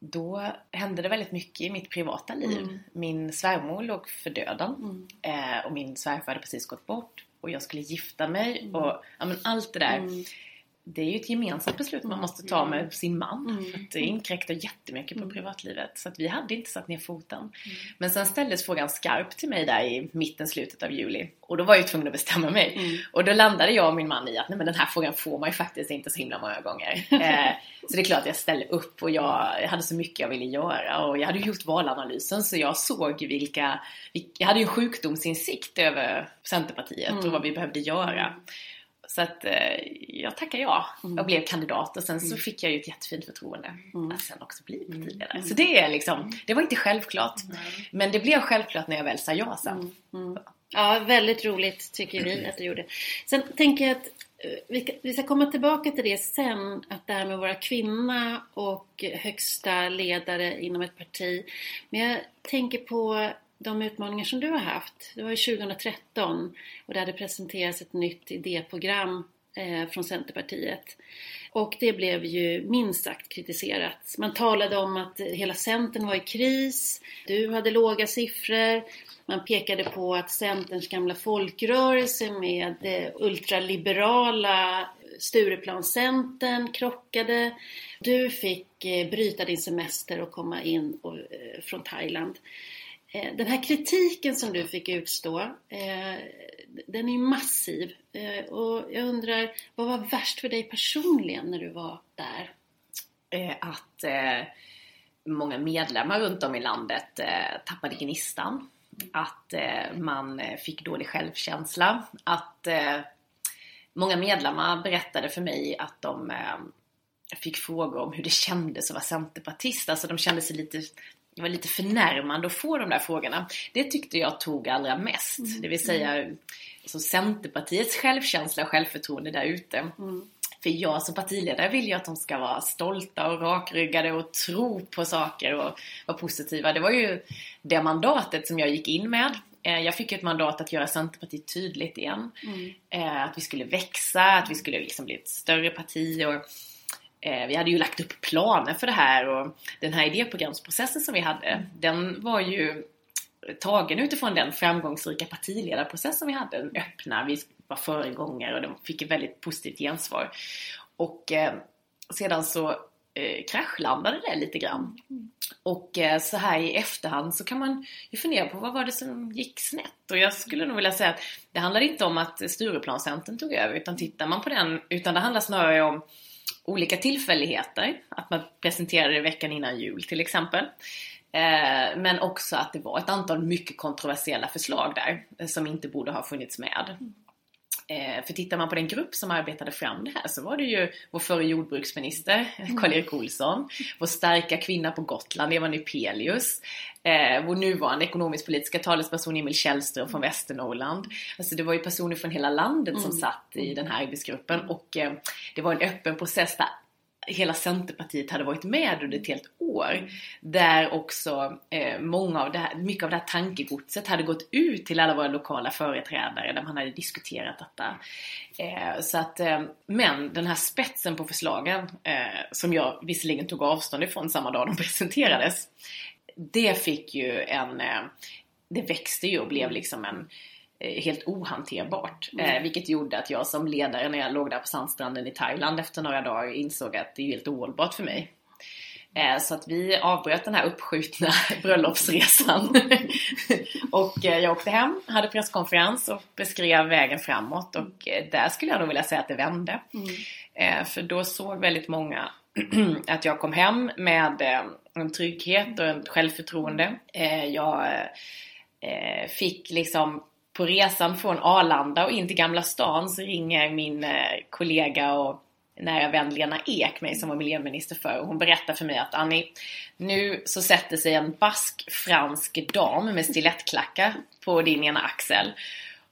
då hände det väldigt mycket i mitt privata liv. Min svärmor låg för döden. Eh, och min svärfar hade precis gått bort. Och jag skulle gifta mig och ja, men allt det där. Det är ju ett gemensamt beslut man måste ta med sin man. För att det inkräktar jättemycket på privatlivet. Så att vi hade inte satt ner foten. Men sen ställdes frågan skarpt till mig där i mitten, slutet av juli. Och då var jag ju tvungen att bestämma mig. Och då landade jag och min man i att nej, men den här frågan får man ju faktiskt inte så himla många gånger. *laughs* eh, så det är klart att jag ställde upp och jag hade så mycket jag ville göra. Och jag hade gjort valanalysen så jag såg vilka... Jag hade ju sjukdomsinsikt över Centerpartiet och vad vi behövde göra. Så att eh, jag tackar ja och blev kandidat. Och sen så fick jag ju ett jättefint förtroende att sen också bli partiledare. Så det är liksom, det var inte självklart. Men det blev självklart när jag väl sa ja sen. Ja, väldigt roligt tycker vi att du gjorde. Sen tänker jag att eh, vi, ska- komma tillbaka till det sen, att det här med vara kvinna och högsta ledare inom ett parti. Men jag tänker på de utmaningar som du har haft. Det var ju 2013 och det hade presenterats ett nytt idéprogram eh, från Centerpartiet. Och det blev ju minst sagt kritiserat. Man talade om att hela Centern var i kris, du hade låga siffror, man pekade på att Centerns gamla folkrörelse med eh, ultraliberala eh, Stureplanscentern krockade. Du fick eh, bryta din semester och komma in och, från Thailand. Eh, den här kritiken som du fick utstå, eh, den är massiv. Eh, och jag undrar, vad var värst för dig personligen när du var där? att många medlemmar runt om i landet tappade gnistan. Att man fick dålig självkänsla. Att många medlemmar berättade för mig att de fick frågor om hur det kändes att vara centerpartist. Alltså de kände sig lite det var lite förnärmande att få de där frågorna. Det tyckte jag tog allra mest. Det vill säga alltså Centerpartiets självkänsla och självförtroende där ute. För jag som partiledare vill ju att de ska vara stolta och rakryggade och tro på saker och vara positiva. Det var ju det mandatet som jag gick in med. Eh, Jag fick ett mandat att göra Centerpartiet tydligt igen. Eh, Att vi skulle växa, att vi skulle liksom bli ett större parti. Och vi hade ju lagt upp planer för det här och den här idéprogramsprocessen som vi hade, den var ju tagen utifrån den framgångsrika partiledarprocess som vi hade. Den öppna, vi var föregångare och de fick ett väldigt positivt gensvar. Och eh, sedan så eh, kraschlandade det lite grann. Och eh, så här i efterhand så kan man ju fundera på vad var det som gick snett? Och jag skulle nog vilja säga att det handlar inte om att Stureplanscentern tog över utan tittar man på den, utan det handlar snarare om olika tillfälligheter. Att man presenterade det veckan innan jul till exempel. Eh, men också att det var ett antal mycket kontroversiella förslag där eh, som inte borde ha funnits med. Eh, för tittar man på den grupp som arbetade fram det här så var det ju vår förre jordbruksminister *laughs* Karl-Erik Olsson, vår starka kvinna på Gotland Eva Nypelius, eh, vår nuvarande ekonomisk-politiska talesperson Emil Källström från Västernorrland. Alltså det var ju personer från hela landet som satt i den här arbetsgruppen och eh, det var en öppen process där hela Centerpartiet hade varit med under ett helt år. Där också eh, många av det här, mycket av det här tankegodset hade gått ut till alla våra lokala företrädare där man hade diskuterat detta. Eh, så att, eh, men den här spetsen på förslagen, eh, som jag visserligen tog avstånd ifrån samma dag de *laughs* presenterades, det fick ju en, eh, det växte ju och blev liksom en eh, helt ohanterbart. Eh, vilket gjorde att jag som ledare när jag låg där på sandstranden i Thailand efter några dagar insåg att det är helt ohållbart för mig. Eh, så att vi avbröt den här uppskjutna *laughs* bröllopsresan. *laughs* och eh, jag åkte hem, hade presskonferens och beskrev vägen framåt och eh, där skulle jag nog vilja säga att det vände. Eh, för då såg väldigt många *clears throat* att jag kom hem med eh, en trygghet och ett självförtroende. Eh, jag eh, fick liksom på resan från Arlanda och in till Gamla stan så ringer min eh, kollega och nära vän Lena Ek mig som var miljöminister för och hon berättar för mig att Annie, nu så sätter sig en bask fransk dam med stilettklackar på din ena axel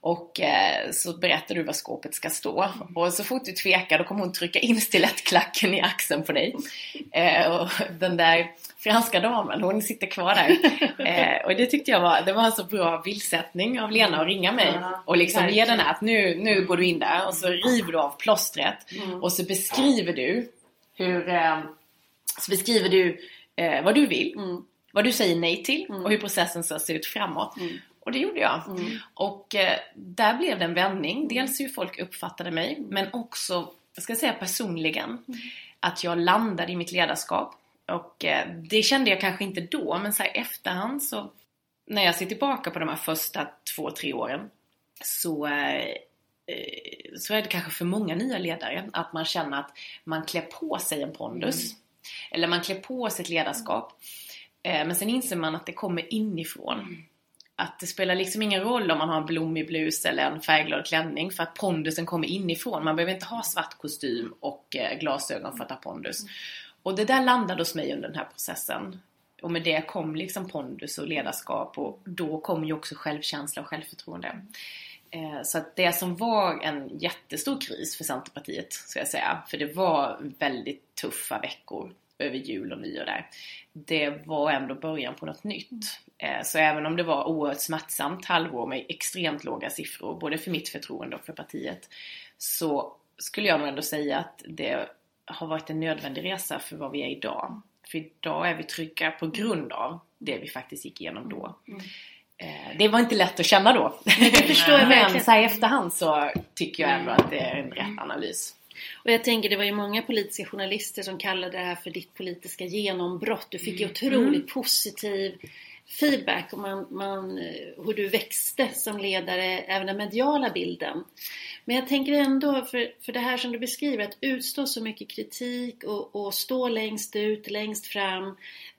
och eh, så berättar du var skåpet ska stå. Och så fort du tvekar då kommer hon trycka in stilettklacken i axeln på dig. Eh, och den där franska damen, hon sitter kvar där. Eh, och det tyckte jag var, det var en så bra bildsättning av Lena att ringa mig. Ja, och liksom ge den här att nu, nu går du in där och så river du av plåstret. Och så beskriver du hur, eh, så beskriver du eh, vad du vill. Vad du säger nej till och hur processen ska se ut framåt. Och det gjorde jag. Och eh, där blev det en vändning. Dels hur folk uppfattade mig, men också, jag ska säga personligen, att jag landade i mitt ledarskap. Och eh, det kände jag kanske inte då, men så här efterhand så, när jag ser tillbaka på de här första två, tre åren, så eh, eh, så är det kanske för många nya ledare att man känner att man klär på sig en pondus. Eller man klär på sig ett ledarskap. Eh, Men sen inser man att det kommer inifrån. Att det spelar liksom ingen roll om man har en blommig blus eller en färgglad klänning för att pondusen kommer inifrån. Man behöver inte ha svart kostym och eh, glasögon för att ha pondus. Och det där landade hos mig under den här processen. Och med det kom liksom pondus och ledarskap och då kom ju också självkänsla och självförtroende. Eh, Så att det som var en jättestor kris för Centerpartiet, ska jag säga, för det var väldigt tuffa veckor över jul och nyår där. Det var ändå början på något nytt. Eh, Så även om det var oerhört smärtsamt halvår med extremt låga siffror, både för mitt förtroende och för partiet, så skulle jag nog ändå säga att det har varit en nödvändig resa för vad vi är idag. För idag är vi trygga på grund av det vi faktiskt gick igenom då. Eh, Det var inte lätt att känna då. *laughs* förstår jag *laughs* Men verkligen. så här i efterhand så tycker jag ändå att det är en rätt analys. Och jag tänker det var ju många politiska journalister som kallade det här för ditt politiska genombrott. Du fick ju otroligt positiv feedback och man, man, hur du växte som ledare, även den mediala bilden. Men jag tänker ändå, för, för det här som du beskriver, att utstå så mycket kritik och, och stå längst ut, längst fram.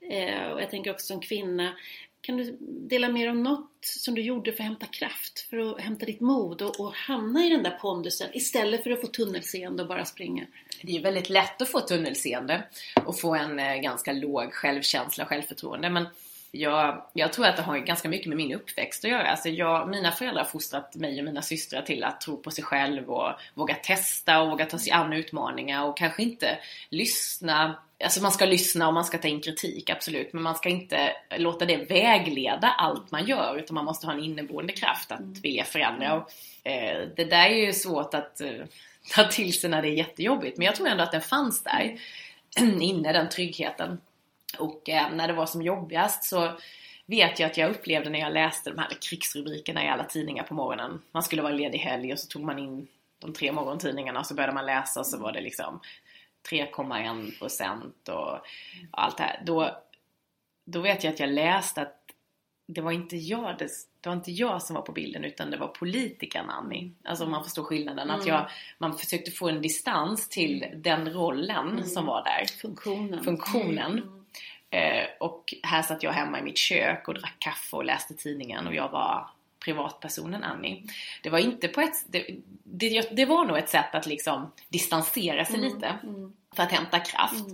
Eh, och jag tänker också som kvinna. Kan du dela mer om något som du gjorde för att hämta kraft, för att hämta ditt mod och, och hamna i den där pondusen istället för att få tunnelseende och bara springa? Det är väldigt lätt att få tunnelseende och få en eh, ganska låg självkänsla och självförtroende. Men jag, jag tror att det har ganska mycket med min uppväxt att göra. Alltså jag, mina föräldrar har fostrat mig och mina systrar till att tro på sig själv och våga testa och våga ta sig an utmaningar och kanske inte lyssna. Alltså man ska lyssna och man ska ta in kritik, absolut. Men man ska inte låta det vägleda allt man gör utan man måste ha en inneboende kraft att vilja förändra. Och, eh, det där är ju svårt att eh, ta till sig när det är jättejobbigt. Men jag tror ändå att den fanns där *clears throat* inne, den tryggheten. Och eh, när det var som jobbigast så vet jag att jag upplevde när jag läste de här krigsrubrikerna i alla tidningar på morgonen. Man skulle vara ledig helg och så tog man in de tre morgontidningarna och så började man läsa och så var det liksom 3,1 procent och allt det här. Då, då vet jag att jag läste att det var inte jag, det, det var inte jag som var på bilden utan det var politikern Annie. Alltså om man förstår skillnaden. Att jag, man försökte få en distans till den rollen som var där. Funktionen. Funktionen. Eh, och här satt jag hemma i mitt kök och drack kaffe och läste tidningen och jag var privatpersonen Annie. Det var inte på ett... Det, det, det var nog ett sätt att liksom distansera sig lite. För att hämta kraft.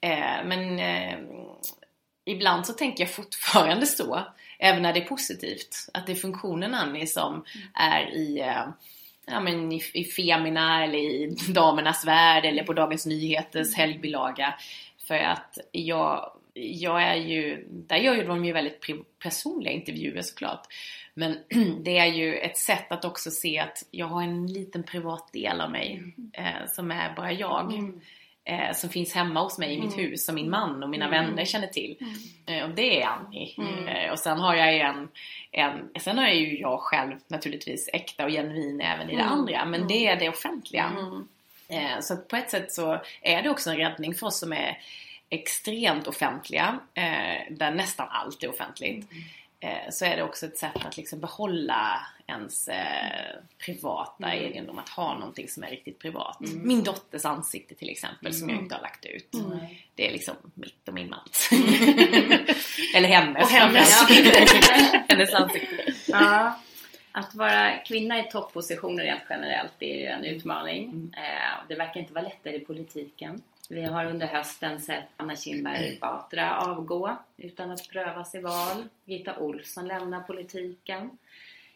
Eh, men eh, ibland så tänker jag fortfarande så. Även när det är positivt. Att det är funktionen Annie som är i eh, ja, men i, i Femina eller i Damernas Värld eller på Dagens Nyheters helgbilaga. För att jag, jag är ju, där gör ju de ju väldigt personliga intervjuer såklart. Men *clears throat* det är ju ett sätt att också se att jag har en liten privat del av mig eh, som är bara jag. Eh, som finns hemma hos mig i mitt hus som min man och mina vänner känner till. Eh, och det är Annie. Eh, och sen har jag ju en, en, sen har jag ju jag själv naturligtvis äkta och genuin även i det andra. Men det är det offentliga. Eh, så på ett sätt så är det också en räddning för oss som är extremt offentliga, eh, där nästan allt är offentligt. Eh, så är det också ett sätt att liksom behålla ens eh, privata egendom, att ha någonting som är riktigt privat. Min dotters ansikte till exempel som jag inte har lagt ut. Det är liksom mitt och min mans. *laughs* Eller hennes. Och hennes. *laughs* hennes ansikte. Ja. Att vara kvinna i toppositioner rent generellt det är ju en utmaning. Eh, det verkar inte vara lättare i politiken. Vi har under hösten sett Anna Kinberg *clears throat* Batra avgå utan att prövas i val. Gitta Olsson lämnar politiken.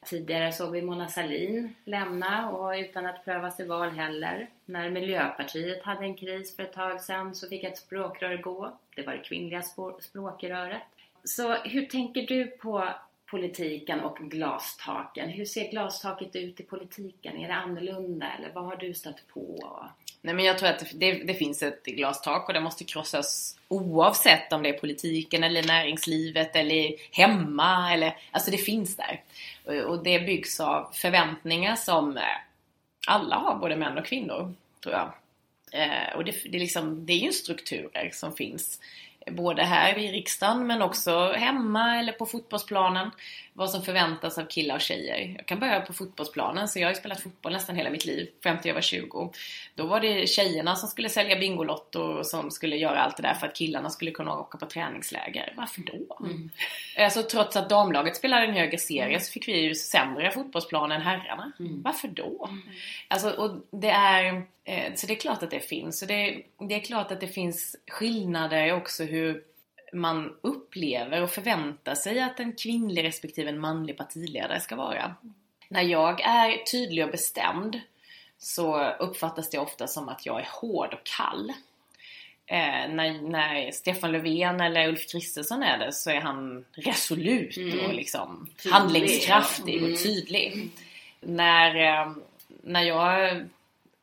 Tidigare såg vi Mona Sahlin lämna och utan att prövas i val heller. När Miljöpartiet hade en kris för ett tag sedan så fick ett språkrör gå. Det var det kvinnliga språkröret. Så hur tänker du på politiken och glastaken? Hur ser glastaket ut i politiken? Är det annorlunda eller vad har du stött på? Nej men jag tror att det, det finns ett glastak och det måste krossas oavsett om det är politiken eller näringslivet eller hemma eller alltså det finns där. Och, och det byggs av förväntningar som eh, alla har, både män och kvinnor, tror jag. Eh, och det, det, är liksom, det är ju strukturer som finns. Både här i riksdagen men också hemma eller på fotbollsplanen. Vad som förväntas av killar och tjejer. Jag kan börja på fotbollsplanen, så jag har ju spelat fotboll nästan hela mitt liv, fram till jag var 20. Då var det tjejerna som skulle sälja Bingolotto och som skulle göra allt det där för att killarna skulle kunna åka på träningsläger. Varför då? Alltså trots att damlaget spelade en högre serie så fick vi ju sämre fotbollsplan än herrarna. Varför då? Alltså, och det är, eh, så det är klart att det finns. Så det, det är klart att det finns skillnader också hur man upplever och förväntar sig att en kvinnlig respektive en manlig partiledare ska vara. När jag är tydlig och bestämd så uppfattas det ofta som att jag är hård och kall. Eh, när, när Stefan Löfven eller Ulf Kristersson är det så är han resolut och liksom Tydlig, handlingskraftig ja. och tydlig. När, eh, när jag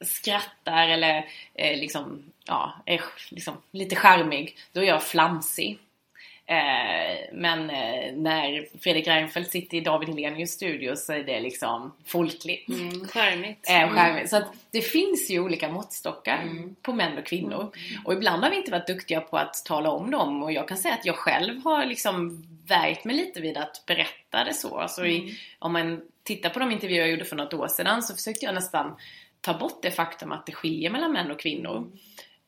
skrattar eller eh, liksom, ja, är liksom lite charmig, då är jag flamsig. Eh, men eh, när Fredrik Reinfeldt sitter i David Hellenius studio så är det liksom folkligt. Mm, charmigt. Eh, charmigt. Så att det finns ju olika måttstockar på män och kvinnor. Och ibland har vi inte varit duktiga på att tala om dem. Och jag kan säga att jag själv har liksom värjt mig lite vid att berätta det så. Alltså i, om man tittar på de intervjuer jag gjorde för något år sedan så försökte jag nästan ta bort det faktum att det skiljer mellan män och kvinnor.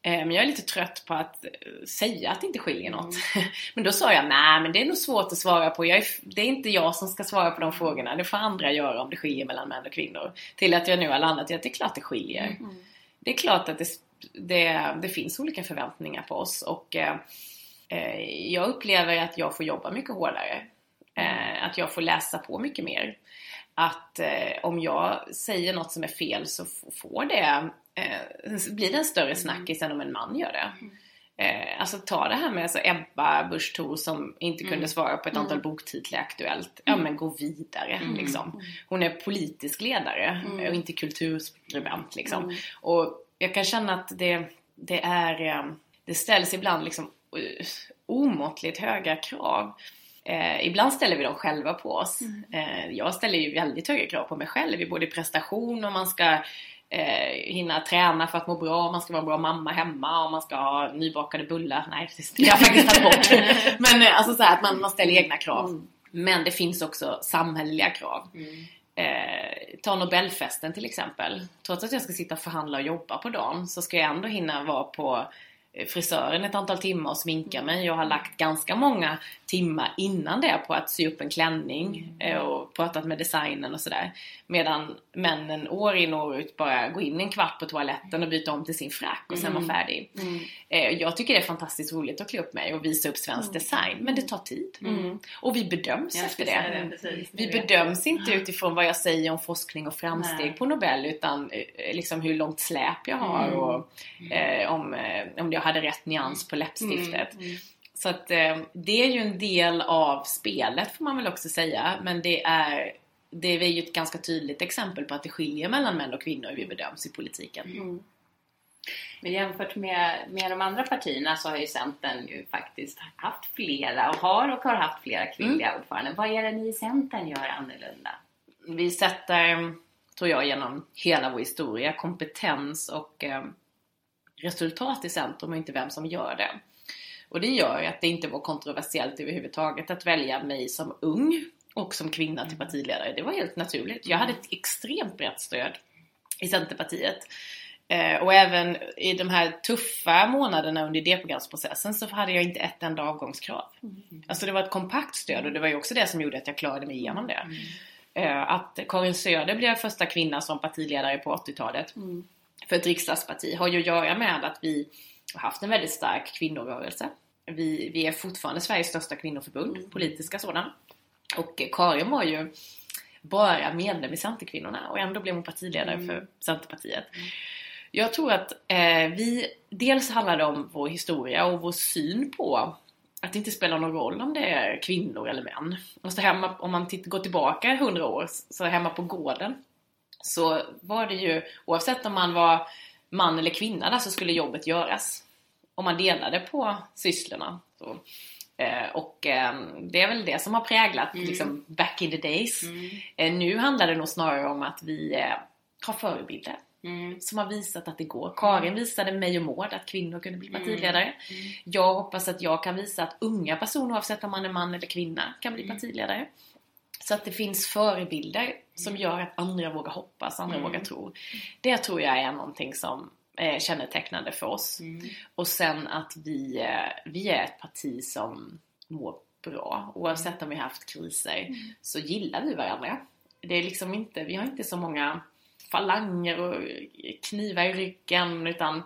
Eh, Men jag är lite trött på att eh, säga att det inte skiljer något. *laughs* Men då sa jag, nej men det är nog svårt att svara på. Är, det är inte jag som ska svara på de frågorna. Det får andra göra om det skiljer mellan män och kvinnor. Till att jag nu har landat i att det är klart det skiljer. Det är klart att det, det, det finns olika förväntningar på oss. Och eh, eh, jag upplever att jag får jobba mycket hårdare. Eh, att jag får läsa på mycket mer. Att eh, om jag säger något som är fel så får det, eh, blir det en större snackis än om en man gör det. Eh, alltså ta det här med alltså Ebba Busch Thor som inte kunde svara på ett antal boktitlar i Aktuellt. Ja men gå vidare liksom. Hon är politisk ledare och inte kulturskribent liksom. Och jag kan känna att det, det är, eh, det ställs ibland liksom eh, omåttligt höga krav. Eh, ibland ställer vi dem själva på oss. Eh, jag ställer ju väldigt höga krav på mig själv, i både prestation och man ska eh, hinna träna för att må bra, man ska vara en bra mamma hemma och man ska ha nybakade bullar. Nej, det har jag faktiskt tagit bort. *laughs* Men eh, alltså så här, att man, man ställer egna krav. Men det finns också samhälleliga krav. Eh, ta Nobelfesten till exempel. Trots att jag ska sitta och förhandla och jobba på dagen så ska jag ändå hinna vara på frisören ett antal timmar och sminka mig. Jag har lagt ganska många timmar innan det på att sy upp en klänning eh, och pratat med designen och sådär. Medan männen år in och år ut bara går in en kvart på toaletten och byter om till sin frack och sen var färdig. Eh, Jag tycker det är fantastiskt roligt att klä upp mig och visa upp svensk design men det tar tid. Och vi bedöms Jag efter det. det, precis. Vi bedöms inte utifrån vad jag säger om forskning och framsteg Nej. på Nobel utan eh, liksom hur långt släp jag har Mm. och eh, om, om jag hade rätt nyans på läppstiftet. Så att eh, det är ju en del av spelet får man väl också säga men det är det är ju ett ganska tydligt exempel på att det skiljer mellan män och kvinnor hur vi bedöms i politiken. Men jämfört med, med de andra partierna så har ju Centern ju faktiskt haft flera och har och har haft flera kvinnliga ordförande. Vad är det ni i Centern gör annorlunda? Vi sätter, tror jag, genom hela vår historia kompetens och eh, resultat i centrum och inte vem som gör det. Och det gör att det inte var kontroversiellt överhuvudtaget att välja mig som ung och som kvinna till partiledare. Det var helt naturligt. Jag hade ett extremt brett stöd i Centerpartiet. Eh, och även i de här tuffa månaderna under idéprogramsprocessen så hade jag inte ett enda avgångskrav. Alltså det var ett kompakt stöd och det var ju också det som gjorde att jag klarade mig igenom det. Eh, att Karin Söder blev första kvinna som partiledare på 80-talet för ett riksdagsparti har ju att göra med att vi har haft en väldigt stark kvinnorörelse. Vi, vi är fortfarande Sveriges största kvinnoförbund, politiska sådan. Och Karin var ju bara medlem i Centerkvinnorna och ändå blev hon partiledare för Centerpartiet. Jag tror att eh, vi, dels handlar det om vår historia och vår syn på att det inte spelar någon roll om det är kvinnor eller män. Och så hemma, om man titt, går tillbaka 100 år, så hemma på gården så var det ju, oavsett om man var man eller kvinna där så skulle jobbet göras. Och man delade på sysslorna. Så. Eh, och eh, det är väl det som har präglat liksom, back in the days. Eh, nu handlar det nog snarare om att vi eh, har förebilder som har visat att det går. Karin visade mig och Maud att kvinnor kunde bli partiledare. Jag hoppas att jag kan visa att unga personer, oavsett om man är man eller kvinna, kan bli partiledare. Så att det finns förebilder som gör att andra vågar hoppas, andra vågar tro. Det tror jag är någonting som är kännetecknande för oss. Och sen att vi, eh, vi är ett parti som mår bra. Oavsett om vi har haft kriser så gillar vi varandra. Det är liksom inte, vi har inte så många falanger och knivar i ryggen utan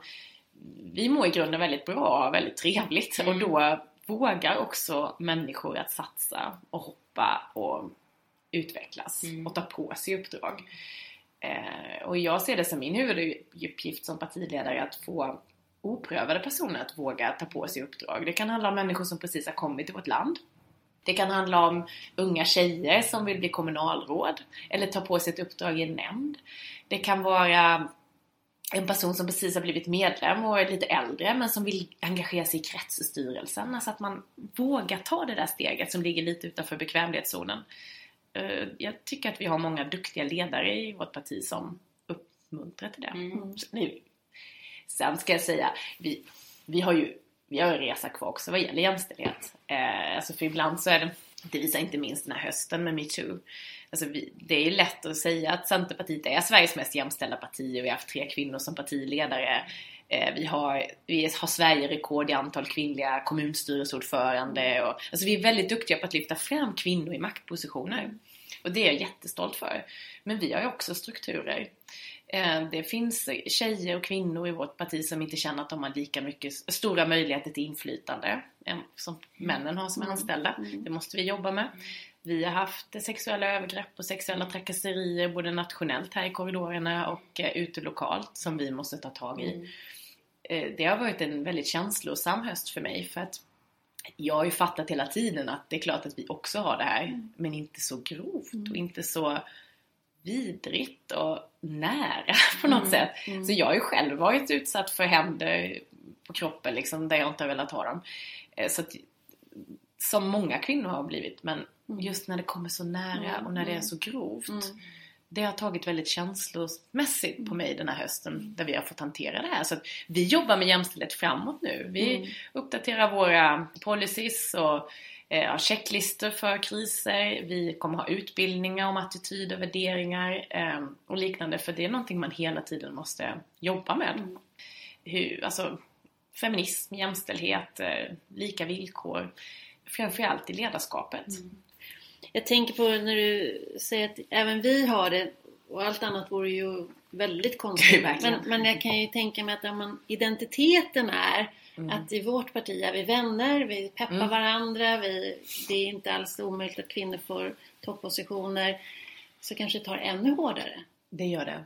vi mår i grunden väldigt bra och väldigt trevligt och då vågar också människor att satsa och hoppa och utvecklas och ta på sig uppdrag. Eh, och jag ser det som min huvuduppgift som partiledare att få oprövade personer att våga ta på sig uppdrag. Det kan handla om människor som precis har kommit till vårt land. Det kan handla om unga tjejer som vill bli kommunalråd eller ta på sig ett uppdrag i en nämnd. Det kan vara en person som precis har blivit medlem och är lite äldre men som vill engagera sig i kretsstyrelsen. Alltså att man vågar ta det där steget som ligger lite utanför bekvämlighetszonen. Eh, Jag tycker att vi har många duktiga ledare i vårt parti som uppmuntrar till det. Så nu- Sen ska jag säga, vi, vi har ju vi har en resa kvar också vad gäller jämställdhet. Eh, alltså för ibland så är det, det visar inte minst den här hösten med metoo. Alltså vi, det är ju lätt att säga att Centerpartiet är Sveriges mest jämställda parti och vi har haft tre kvinnor som partiledare. Eh, vi, har, vi har Sverige-rekord i antal kvinnliga kommunstyrelseordförande. Och, alltså vi är väldigt duktiga på att lyfta fram kvinnor i maktpositioner. Och det är jag jättestolt för. Men vi har också strukturer. Eh, Det finns tjejer och kvinnor i vårt parti som inte känner att de har lika mycket stora möjligheter till inflytande som männen har som är anställda. Det måste vi jobba med. Vi har haft sexuella övergrepp och sexuella trakasserier både nationellt här i korridorerna och eh, ute lokalt som vi måste ta tag i. Eh, Det har varit en väldigt känslosam höst för mig för att jag har ju fattat hela tiden att det är klart att vi också har det här men inte så grovt och inte så vidrigt och nära *laughs* på något sätt. Så jag har ju själv varit utsatt för händer på kroppen liksom, där jag inte har velat ha dem. Eh, Så att, som många kvinnor har blivit men just när det kommer så nära och när det är så grovt det har tagit väldigt känslomässigt på mig den här hösten där vi har fått hantera det här. Så att vi jobbar med jämställdhet framåt nu. Vi Mm. uppdaterar våra policies och eh, checklistor för kriser. Vi kommer ha utbildningar om attityder, värderingar eh, och liknande. För det är någonting man hela tiden måste jobba med. Hur, alltså, feminism, jämställdhet, eh, lika villkor. Framförallt i ledarskapet. Jag tänker på när du säger att även vi har det och allt annat vore ju väldigt konstigt. Men, men jag kan ju tänka mig att om man, identiteten är Mm. att i vårt parti är vi vänner, vi peppar Mm. varandra, vi, det är inte alls omöjligt att kvinnor får toppositioner. Så kanske det tar ännu hårdare. Det gör det.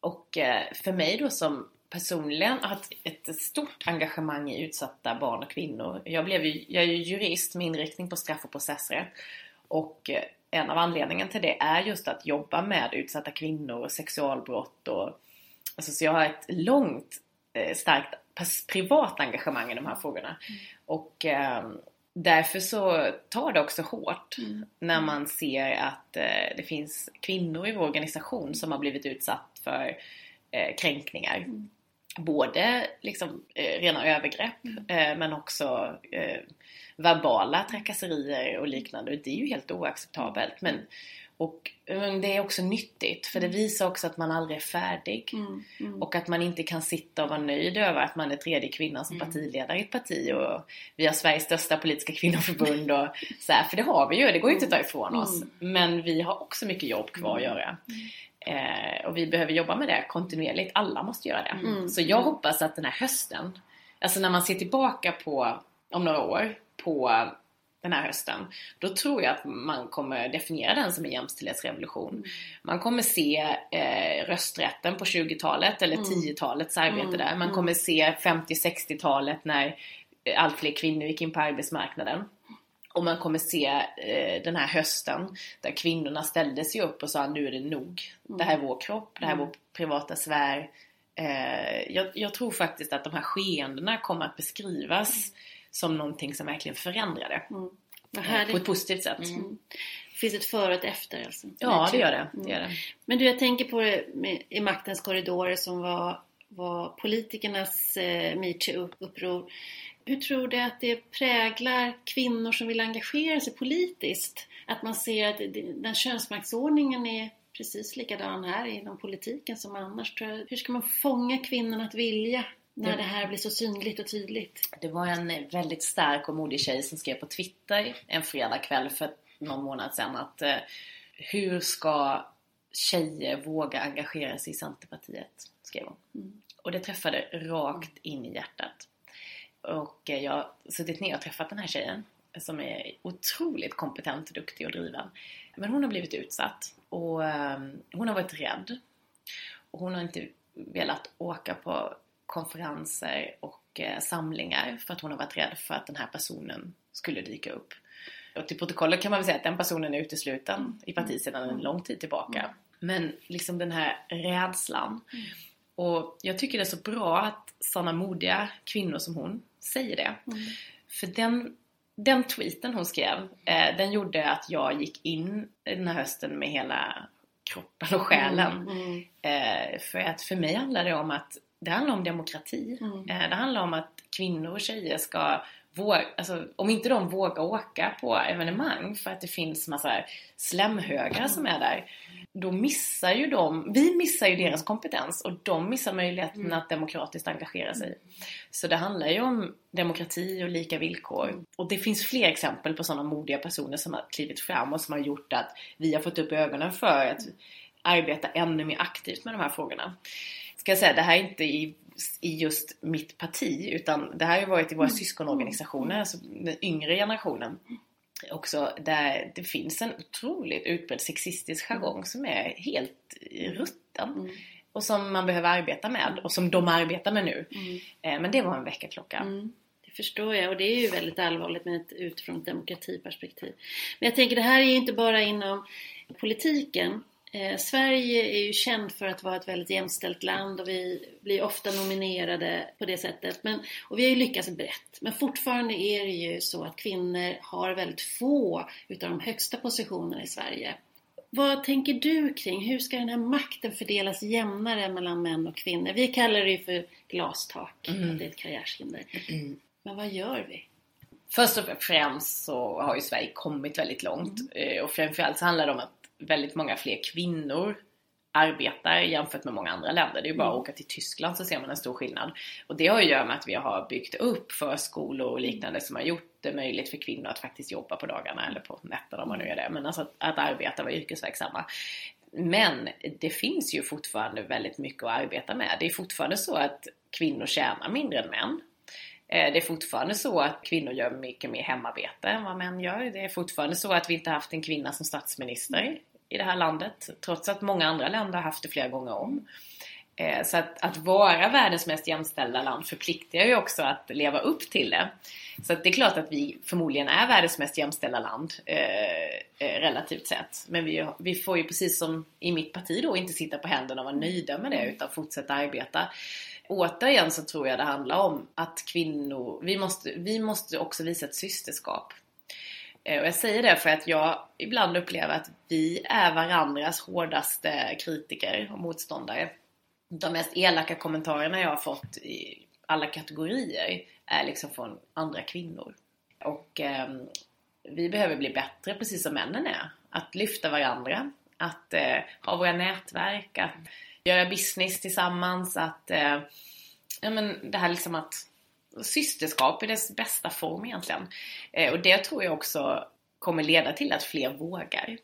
Och eh, för mig då som personligen har ett stort engagemang i utsatta barn och kvinnor. Jag, blev ju, jag är ju jurist med inriktning på straff och processrätt. Och eh, en av anledningarna till det är just att jobba med utsatta kvinnor och sexualbrott. Och, alltså, så jag har ett långt, eh, starkt privat engagemang i de här frågorna. Och eh, därför så tar det också hårt när man ser att eh, det finns kvinnor i vår organisation som har blivit utsatt för eh, kränkningar. Både liksom, eh, rena övergrepp eh, men också eh, verbala trakasserier och liknande. Det är ju helt oacceptabelt. Men, och, men det är också nyttigt för det visar också att man aldrig är färdig. Och att man inte kan sitta och vara nöjd över att man är tredje kvinnan som partiledare i ett parti och vi har Sveriges största politiska kvinnoförbund och så här, för det har vi ju, det går ju inte att ta ifrån oss. Men vi har också mycket jobb kvar att göra. Eh, och vi behöver jobba med det kontinuerligt, alla måste göra det. Mm. Så jag hoppas att den här hösten, alltså när man ser tillbaka på, om några år, på den här hösten, då tror jag att man kommer definiera den som en jämställdhetsrevolution. Man kommer se eh, rösträtten på 20-talet eller 10-talets arbete där. Man kommer se 50-60-talet när eh, allt fler kvinnor gick in på arbetsmarknaden. Och man kommer se eh, den här hösten där kvinnorna ställde sig upp och sa nu är det nog. Det här är vår kropp, det här är vår privata sfär. Eh, jag, jag tror faktiskt att de här skeendena kommer att beskrivas som någonting som verkligen förändrade. Vad Eh, på ett positivt sätt. Finns ett före och ett efter alltså? Ja, det gör det. det, gör det. Men du, jag tänker på det med, i maktens korridorer som var, var politikernas eh, metoo-uppror. Hur tror du att det präglar kvinnor som vill engagera sig politiskt? Att man ser att den könsmaktsordningen är precis likadan här inom politiken som annars. Hur ska man fånga kvinnorna att vilja när det här blir så synligt och tydligt? Det var en väldigt stark och modig tjej som skrev på Twitter en fredagkväll för någon månad sedan att eh, hur ska tjejer våga engagera sig i Centerpartiet? Skrev hon. Och det träffade rakt in i hjärtat. Och eh, jag har suttit ner och träffat den här tjejen som är otroligt kompetent, duktig och driven. Men hon har blivit utsatt och eh, hon har varit rädd. Och hon har inte velat åka på konferenser och eh, samlingar för att hon har varit rädd för att den här personen skulle dyka upp. Och till protokollet kan man väl säga att den personen är utesluten i partiet sedan en lång tid tillbaka. Men liksom den här rädslan. Och jag tycker det är så bra att sådana modiga kvinnor som hon säger det. För den, den tweeten hon skrev, eh, den gjorde att jag gick in den här hösten med hela kroppen och själen. Eh, för att för mig handlar det om att det handlar om demokrati. Eh, det handlar om att kvinnor och tjejer ska våga, alltså, om inte de vågar åka på evenemang för att det finns massa slemhögar som är där. Då missar ju de, vi missar ju deras kompetens och de missar möjligheten att demokratiskt engagera sig. Så det handlar ju om demokrati och lika villkor. Och det finns fler exempel på sådana modiga personer som har klivit fram och som har gjort att vi har fått upp ögonen för att arbeta ännu mer aktivt med de här frågorna. Ska jag säga, det här är inte i, i just mitt parti utan det här har ju varit i våra syskonorganisationer, alltså den yngre generationen också där det finns en otroligt utbredd sexistisk jargong som är helt rutten. Och som man behöver arbeta med och som de arbetar med nu. Eh, Men det var en väckarklocka. Det förstår jag och det är ju väldigt allvarligt med ett, utifrån ett demokratiperspektiv. Men jag tänker det här är ju inte bara inom politiken. Eh, Sverige är ju känt för att vara ett väldigt jämställt land och vi blir ofta nominerade på det sättet. Men, och vi har ju lyckats brett. Men fortfarande är det ju så att kvinnor har väldigt få utav de högsta positionerna i Sverige. vad tänker du kring hur ska den här makten fördelas jämnare mellan män och kvinnor? Vi kallar det ju för glastak, Mm. att det är ett karriärshinder. Men vad gör vi? Först och främst så har ju Sverige kommit väldigt långt Eh, och framförallt så handlar det om att väldigt många fler kvinnor arbetar jämfört med många andra länder. Det är ju bara att åka till Tyskland så ser man en stor skillnad. Och det har ju att göra med att vi har byggt upp förskolor och liknande som har gjort det möjligt för kvinnor att faktiskt jobba på dagarna eller på nätterna om man nu är det. Men alltså att, att arbeta vara yrkesverksamma. Men det finns ju fortfarande väldigt mycket att arbeta med. Det är fortfarande så att kvinnor tjänar mindre än män. Eh, Det är fortfarande så att kvinnor gör mycket mer hemarbete än vad män gör. Det är fortfarande så att vi inte haft en kvinna som statsminister i det här landet. Trots att många andra länder har haft det flera gånger om. Eh, så att, att vara världens mest jämställda land förpliktigar ju också att leva upp till det. Så att det är klart att vi förmodligen är världens mest jämställda land eh, eh, relativt sett. Men vi, vi får ju precis som i mitt parti då inte sitta på händerna och vara nöjda med det utan fortsätta arbeta. Återigen så tror jag det handlar om att kvinnor, vi måste, vi måste också visa ett systerskap. Eh, och jag säger det för att jag ibland upplever att vi är varandras hårdaste kritiker och motståndare. De mest elaka kommentarerna jag har fått i alla kategorier är liksom från andra kvinnor. Och eh, vi behöver bli bättre, precis som männen är. Att lyfta varandra, att eh, ha våra nätverk, att göra business tillsammans, att eh, ja, men det här liksom att systerskap i dess bästa form egentligen. Eh, och det tror jag också kommer leda till att fler vågar.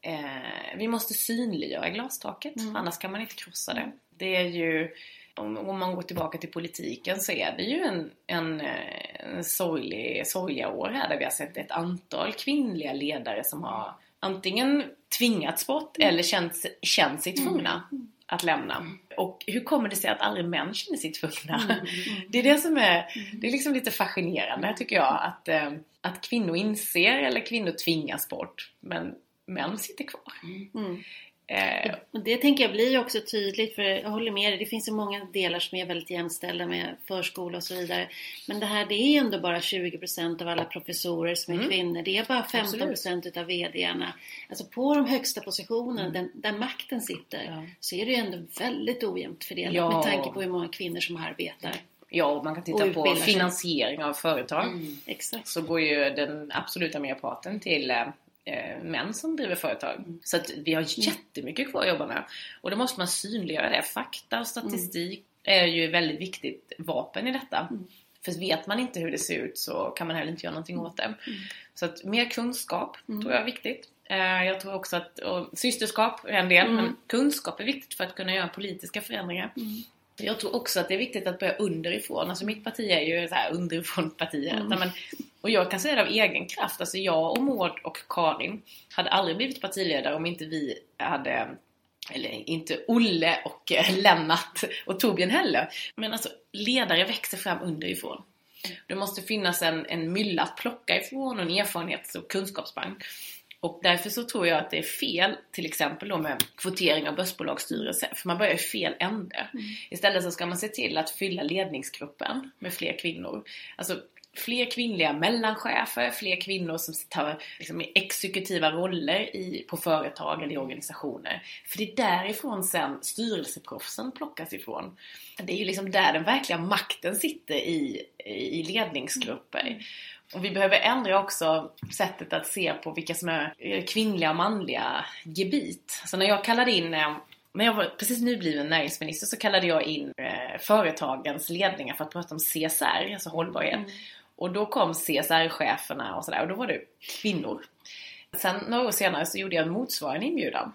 Eh, vi måste synliggöra glastaket, annars kan man inte krossa det. Det är ju, om, om man går tillbaka till politiken så är det ju en, en, eh, en sorglig, sorgliga år här där vi har sett ett antal kvinnliga ledare som har antingen tvingats bort eller känt, känt sig tvungna att lämna. Och hur kommer det sig att aldrig män känner sig tvungna? Det är det som är, det är liksom lite fascinerande tycker jag att, eh, att kvinnor inser eller kvinnor tvingas bort men män sitter kvar. Mm. Eh, Och det tänker jag blir också tydligt för jag håller med dig. Det finns ju många delar som är väldigt jämställda med förskola och så vidare. Men det här det är ändå bara 20% av alla professorer som är Mm. kvinnor. Det är bara 15% utav VDarna. Alltså på de högsta positionerna den, där makten sitter Mm. Ja. så är det ju ändå väldigt ojämnt fördelat Ja. med tanke på hur många kvinnor som arbetar. ja, och man kan titta på utbildar sig. finansiering av företag. Exakt. så går ju den absoluta merparten till eh, män som driver företag. Så att vi har jättemycket kvar att jobba med. Och då måste man synliggöra det. Fakta och statistik är ju väldigt viktigt vapen i detta. För vet man inte hur det ser ut så kan man heller inte göra någonting åt det. Så att mer kunskap tror jag är viktigt. Eh, Jag tror också att och systerskap är en del, men kunskap är viktigt för att kunna göra politiska förändringar. Jag tror också att det är viktigt att börja underifrån. Alltså mitt parti är ju så här underifrån-partiet. Mm. Nej, men- Och jag kan säga det av egen kraft. Alltså jag och Maud och Karin hade aldrig blivit partiledare om inte vi hade eller inte Olle och eh, Lennart och Torbjörn heller. Men alltså ledare växer fram underifrån. Det måste finnas en, en mylla att plocka ifrån och en erfarenhets och kunskapsbank. Och därför så tror jag att det är fel, till exempel då med kvotering av börsbolagsstyrelser, för man börjar i fel ände. Istället så ska man se till att fylla ledningsgruppen med fler kvinnor. Alltså fler kvinnliga mellanchefer, fler kvinnor som tar liksom, exekutiva roller i, på företag eller i organisationer. För det är därifrån sen styrelseproffsen plockas ifrån. Det är ju liksom där den verkliga makten sitter i, i ledningsgrupper. Och vi behöver ändra också sättet att se på vilka som är kvinnliga och manliga gebit. Så när jag kallade in eh, när jag var precis nybliven näringsminister så kallade jag in eh, företagens ledningar för att prata om CSR, alltså hållbarhet. Och då kom CSR-cheferna och sådär och då var det kvinnor. Sen några år senare så gjorde jag en motsvarande inbjudan.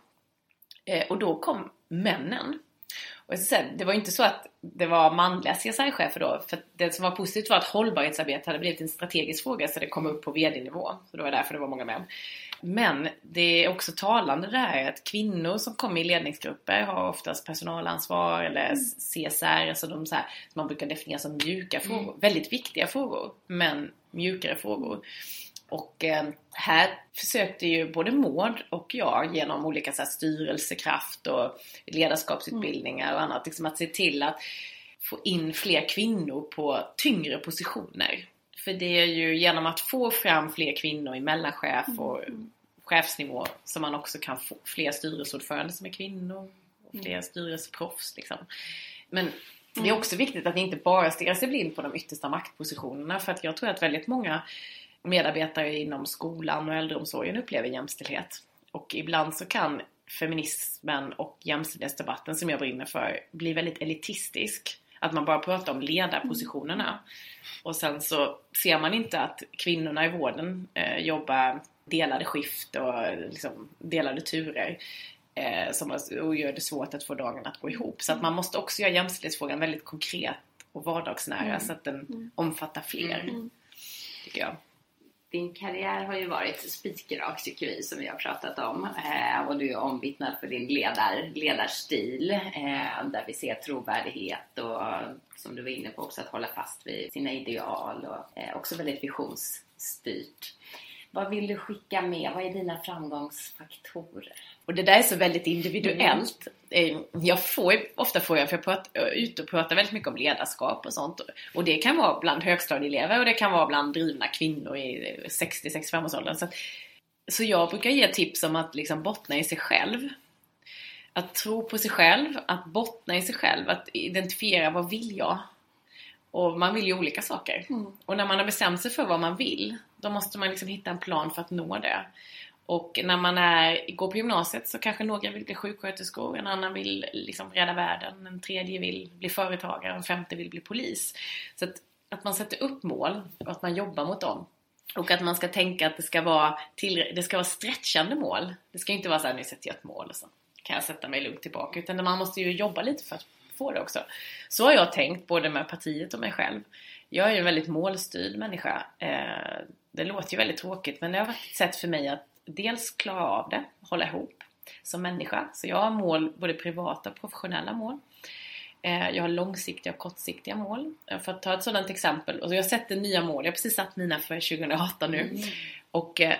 Eh, och då kom männen. Och säga, det var inte så att det var manliga CSR-chefer då, för det som var positivt var att hållbarhetsarbete hade blivit en strategisk fråga så det kom upp på VD-nivå. Så det var därför det var många män. Men det är också talande det här att kvinnor som kommer i ledningsgrupper har oftast personalansvar eller CSR, alltså de så här, som man brukar definiera som mjuka frågor. Väldigt viktiga frågor, men mjukare frågor. Och eh, här försökte ju både Maud och jag genom olika så här, styrelsekraft och ledarskapsutbildningar och annat liksom att se till att få in fler kvinnor på tyngre positioner. För det är ju genom att få fram fler kvinnor i mellanchef och chefsnivå så man också kan få fler styrelseordförande som är kvinnor och fler styrelseproffs. Liksom. Men det är också viktigt att inte bara stirra sig blind på de yttersta maktpositionerna för att jag tror att väldigt många medarbetare inom skolan och äldreomsorgen upplever jämställdhet. Och ibland så kan feminismen och jämställdhetsdebatten som jag brinner för bli väldigt elitistisk. Att man bara pratar om ledarpositionerna. Och sen så ser man inte att kvinnorna i vården eh, jobbar delade skift och liksom delade turer. Eh, som, och gör det svårt att få dagen att gå ihop. Så att man måste också göra jämställdhetsfrågan väldigt konkret och vardagsnära så att den omfattar fler. Tycker jag. Din karriär har ju varit spikrak tycker vi som vi har pratat om. Eh, och du är omvittnad för din ledar, ledarstil eh, där vi ser trovärdighet och som du var inne på också att hålla fast vid sina ideal och eh, också väldigt visionsstyrt. Vad vill du skicka med? Vad är dina framgångsfaktorer? Och det där är så väldigt individuellt. Eh, Jag får ofta får jag, för jag pratar, är ute och pratar väldigt mycket om ledarskap och sånt. Och det kan vara bland högstadieelever och det kan vara bland drivna kvinnor i 60-65 års åldern. Så, att- så jag brukar ge tips om att liksom bottna i sig själv. Att tro på sig själv, att bottna i sig själv, att identifiera vad vill jag? Och man vill ju olika saker. Och när man har bestämt sig för vad man vill, då måste man liksom hitta en plan för att nå det. Och när man är, går på gymnasiet så kanske några vill bli sjuksköterskor, en annan vill liksom rädda världen, en tredje vill bli företagare, en femte vill bli polis. Så att, att man sätter upp mål och att man jobbar mot dem. Och att man ska tänka att det ska vara, till, det ska vara stretchande mål. Det ska inte vara så här, nu sätter jag ett mål och så kan jag sätta mig lugnt tillbaka. Utan man måste ju jobba lite för att få det också. Så har jag tänkt både med partiet och mig själv. Jag är ju en väldigt målstyrd människa. Eh, det låter ju väldigt tråkigt men det har varit ett sätt för mig att dels klara av det, hålla ihop som människa. Så jag har mål, både privata och professionella mål. Eh, Jag har långsiktiga och kortsiktiga mål. För att ta ett sådant exempel, och jag sätter nya mål. Jag har precis satt mina för 2018 nu. Och eh,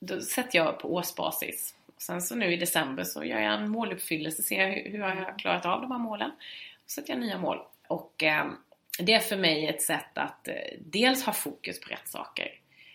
då sätter jag på årsbasis. Sen så nu i december så gör jag en måluppfyllelse, ser hur, hur har jag klarat av de här målen. Så sätter jag nya mål. Och eh, det är för mig ett sätt att eh, dels ha fokus på rätt saker,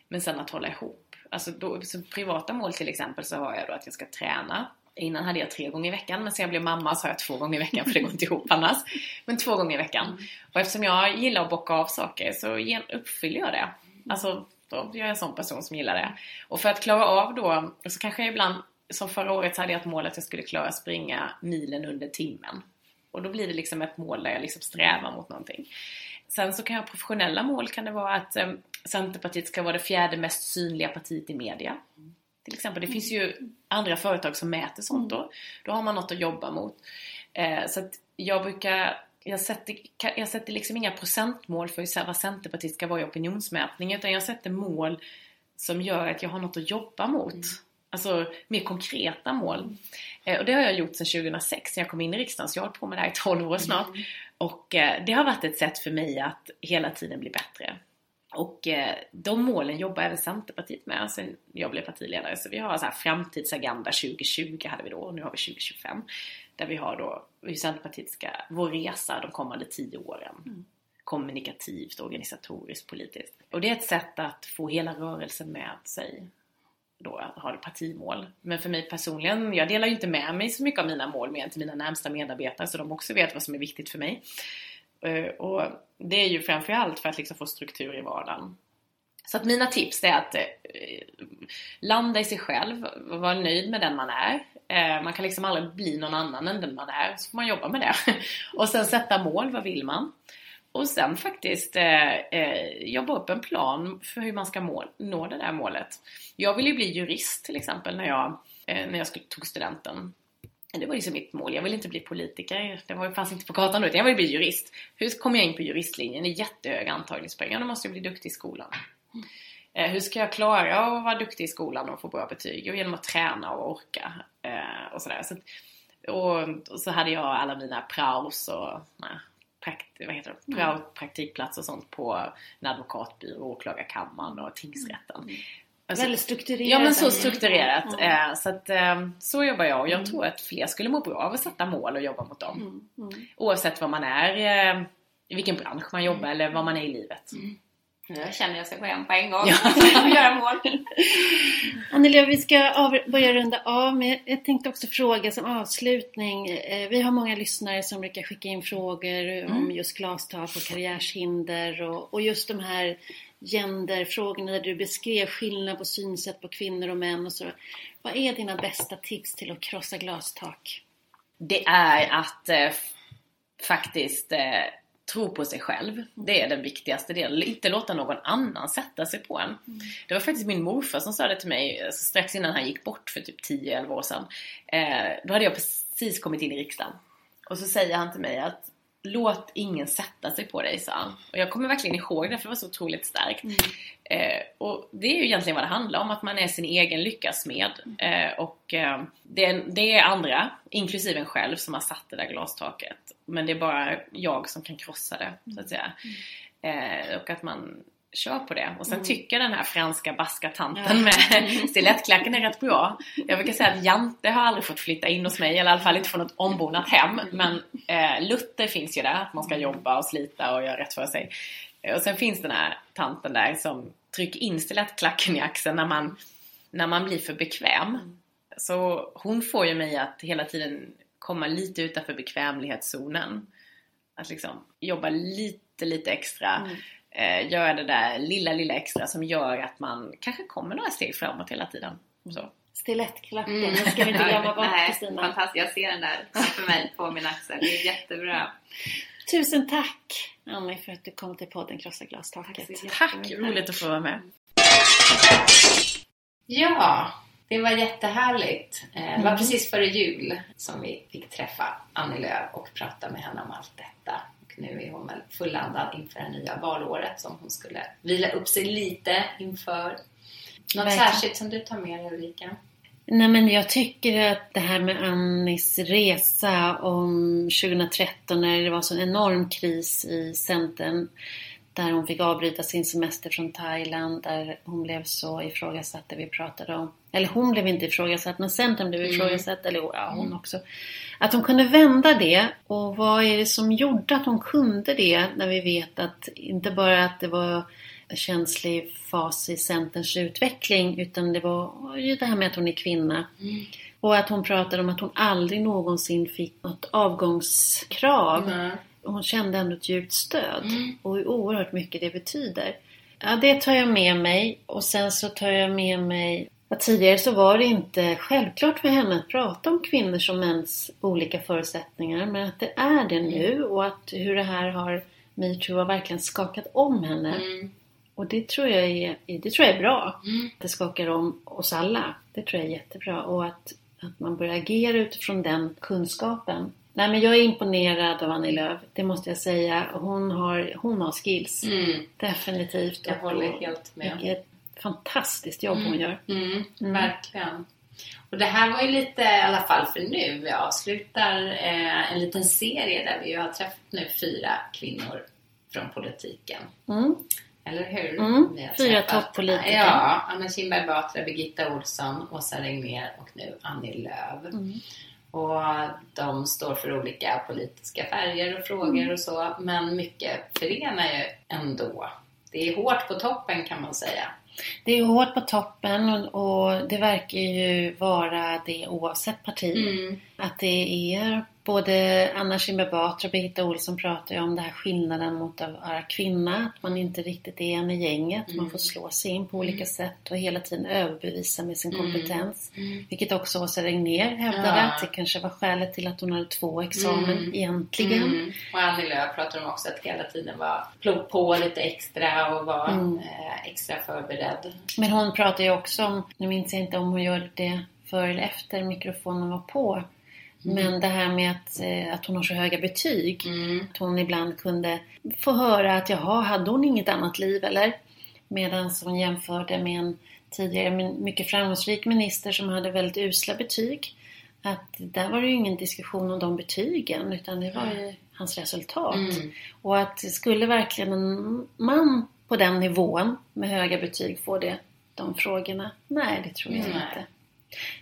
men sen att hålla ihop. Alltså då, privata mål till exempel så har jag då att jag ska träna. Innan hade jag tre gånger i veckan, men sen jag blev mamma så har jag två gånger i veckan för det går inte ihop annars. Men två gånger i veckan. Och eftersom jag gillar att bocka av saker så uppfyller jag det. Alltså, då är jag en sån person som gillar det. Och för att klara av då, så kanske jag ibland, som förra året så hade jag ett mål att jag skulle klara att springa milen under timmen. Och då blir det liksom ett mål där jag liksom strävar mot någonting. Sen så kan jag ha professionella mål kan det vara att eh, Centerpartiet ska vara det fjärde mest synliga partiet i media. Till exempel, det finns ju andra företag som mäter sånt då. Då har man något att jobba mot. Eh, så att jag brukar, jag sätter, jag sätter liksom inga procentmål för vad Centerpartiet ska vara i opinionsmätning utan jag sätter mål som gör att jag har något att jobba mot. Alltså mer konkreta mål. Eh, och det har jag gjort sedan 2006 när jag kom in i riksdagen, så jag har hållit på med det här i 12 år snart. Och eh, det har varit ett sätt för mig att hela tiden bli bättre. Och eh, de målen jobbar även Centerpartiet med sen jag blev partiledare. Så vi har så här framtidsagenda 2020 hade vi då och nu har vi 2025. Där vi har då hur Centerpartiet ska, vår resa de kommande tio åren. Kommunikativt, organisatoriskt, politiskt. Och det är ett sätt att få hela rörelsen med sig då har partimål. Men för mig personligen, jag delar ju inte med mig så mycket av mina mål mer än till mina närmsta medarbetare så de också vet vad som är viktigt för mig. Eh, och det är ju framförallt för att liksom få struktur i vardagen. Så att mina tips är att eh, landa i sig själv, vara nöjd med den man är. Eh, man kan liksom aldrig bli någon annan än den man är, så får man jobba med det. *laughs* Och sen sätta mål, vad vill man? Och sen faktiskt eh, eh, jobba upp en plan för hur man ska mål, nå det där målet. Jag ville ju bli jurist till exempel när jag, eh, när jag skulle, tog studenten. Det var liksom mitt mål. Jag ville inte bli politiker. Det var, fanns inte på kartan då, utan jag ville bli jurist. Hur kom jag in på juristlinjen? Det är jättehöga antagningspoäng. Ja, då måste jag bli duktig i skolan. Eh, hur ska jag klara att vara duktig i skolan och få bra betyg? Jo, genom att träna och orka. Eh, och sådär. Så, och, och så hade jag alla mina praos och nej, prakt, vad heter det? Prao, praktikplatser och sånt på en advokatbyrå, åklagarkammaren och tingsrätten. Alltså, Väldigt strukturerat. Ja men så strukturerat. Ja. Eh, Så, att, eh, så jobbar jag och jag tror att fler skulle må bra av att sätta mål och jobba mot dem. Mm. Oavsett vad man är, eh, i vilken bransch man jobbar eller vad man är i livet. Jag känner jag ska gå hem på en gång och *laughs* göra mål. *laughs* Anneli, vi ska av, börja runda av, men jag tänkte också fråga som avslutning. Eh, vi har många lyssnare som brukar skicka in frågor om just glastak och karriärshinder och, och just de här genderfrågorna där du beskrev skillnad på synsätt på kvinnor och män och så. Vad är dina bästa tips till att krossa glastak? Det är att eh, faktiskt eh, tro på sig själv. Det är den viktigaste delen. Inte låta någon annan sätta sig på en. Det var faktiskt min morfar som sa det till mig eh, strax innan han gick bort för typ 10-11 år sedan. Eh, då hade jag precis kommit in i riksdagen. Och så säger han till mig att Låt ingen sätta sig på dig, sa han. Och jag kommer verkligen ihåg det för det var så otroligt starkt. Eh, och det är ju egentligen vad det handlar om, att man är sin egen lyckas med. Eh, och eh, det, det är andra, inklusive en själv, som har satt det där glastaket. Men det är bara jag som kan krossa det, så att säga. Eh, och att man kör på det. Och sen tycker den här franska baska tanten med *laughs* stilettklacken är rätt bra. Jag brukar säga att Jante har aldrig fått flytta in hos mig, eller i alla fall inte från ett ombonat hem. Men eh, Luther finns ju där, att man ska jobba och slita och göra rätt för sig. Och sen finns den här tanten där som trycker in stilettklacken i axeln när man, när man blir för bekväm. Så hon får ju mig att hela tiden komma lite utanför bekvämlighetszonen. Att liksom jobba lite, lite extra. Eh, göra det där lilla, lilla extra som gör att man kanske kommer några steg framåt hela tiden. Så. Stilettklacken, det ska vi inte glömma bort Kristina. fantastiskt. Jag ser den där för mig på min axel. Det är jättebra. Tusen tack Annie för att du kom till podden Krossa glastaket. Tack Tack! Roligt att få vara med. Ja, det var jättehärligt. Eh, Det Mm. var precis före jul som vi fick träffa Annie Lööf och prata med henne om allt detta. Nu är hon väl fulladdad inför det nya valåret som hon skulle vila upp sig lite inför. Något Verkligen. särskilt som du tar med dig Ulrika? Nej men jag tycker att det här med Annis resa om 2013 när det var så en enorm kris i Centern där hon fick avbryta sin semester från Thailand där hon blev så ifrågasatt det vi pratade om. Eller hon blev inte ifrågasatt men Centern blev ifrågasatt. Eller ja, hon också. Att hon kunde vända det och vad är det som gjorde att hon kunde det när vi vet att inte bara att det var en känslig fas i Centerns utveckling utan det var ju det här med att hon är kvinna. Och att hon pratade om att hon aldrig någonsin fick något avgångskrav. Hon kände ändå ett djupt stöd och hur oerhört mycket det betyder. Ja, det tar jag med mig och sen så tar jag med mig att tidigare så var det inte självklart för henne att prata om kvinnors och mäns olika förutsättningar men att det är det nu och att hur det här har metoo har verkligen skakat om henne. Och det tror jag är, det tror jag är bra. Att det skakar om oss alla. Det tror jag är jättebra. Och att, att man börjar agera utifrån den kunskapen. Nej men jag är imponerad av Annie Lööf. Det måste jag säga. Hon har, hon har skills. Definitivt. Jag håller helt med. Vilket fantastiskt jobb hon gör. Mm, Verkligen. Och det här var ju lite, i alla fall för nu, vi avslutar eh, en liten serie där vi ju har träffat nu fyra kvinnor från politiken. Mm. Eller hur? Mm, fyra toppolitiker. Ja, Anna Kinberg Batra, Birgitta Olsson, Åsa Regnér och nu Annie Lööf. Mm. Och de står för olika politiska färger och frågor Mm. och så, men mycket förenar ju ändå. Det är hårt på toppen kan man säga. Det är hårt på toppen och, och det verkar ju vara det oavsett parti. Mm. Att det är både Anna Kinberg Batra och Birgitta Olsson pratar ju om den här skillnaden mot att vara kvinna. Att man inte riktigt är en i gänget. Man får slå sig in på olika sätt och hela tiden överbevisa med sin kompetens. Vilket också Åsa Regnér hävdade Ja. att det kanske var skälet till att hon hade två examen egentligen. Mm. Och Annie Lööf pratar om också att hela tiden vara på lite extra och vara Mm. eh, extra förberedd. Men hon pratar ju också om, nu minns jag inte om hon gör det före eller efter mikrofonen var på. Men det här med att, eh, att hon har så höga betyg. Mm. Att hon ibland kunde få höra att jaha, hade hon inget annat liv eller? Medan hon jämförde med en tidigare mycket framgångsrik minister som hade väldigt usla betyg. Att där var det ju ingen diskussion om de betygen utan det var ju hans resultat. Mm. Och att skulle verkligen en man på den nivån med höga betyg få det, de frågorna? Nej, det tror jag Nej. inte.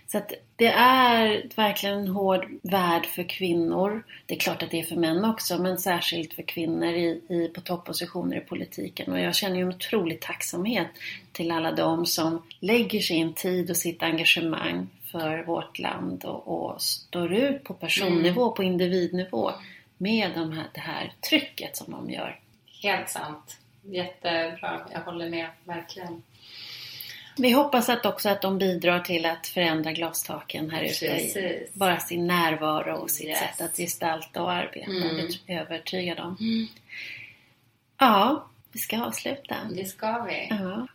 Så att det är verkligen en hård värld för kvinnor. Det är klart att det är för män också, men särskilt för kvinnor i, i, på toppositioner i politiken. Och jag känner ju en otrolig tacksamhet till alla de som lägger sin tid och sitt engagemang för vårt land och, och står ut på personnivå, på individnivå med de här, det här trycket som de gör. Helt sant. Jättebra. Jag håller med, verkligen. Vi hoppas att också att de bidrar till att förändra glastaken här ute. Bara sin närvaro och sitt Yes. sätt att gestalta och arbeta. Mm. Det är övertygad om. Ja, vi ska avsluta. Det ska vi. Ja.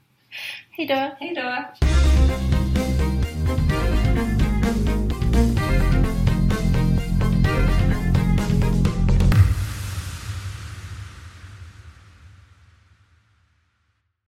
Hej då! Hej då!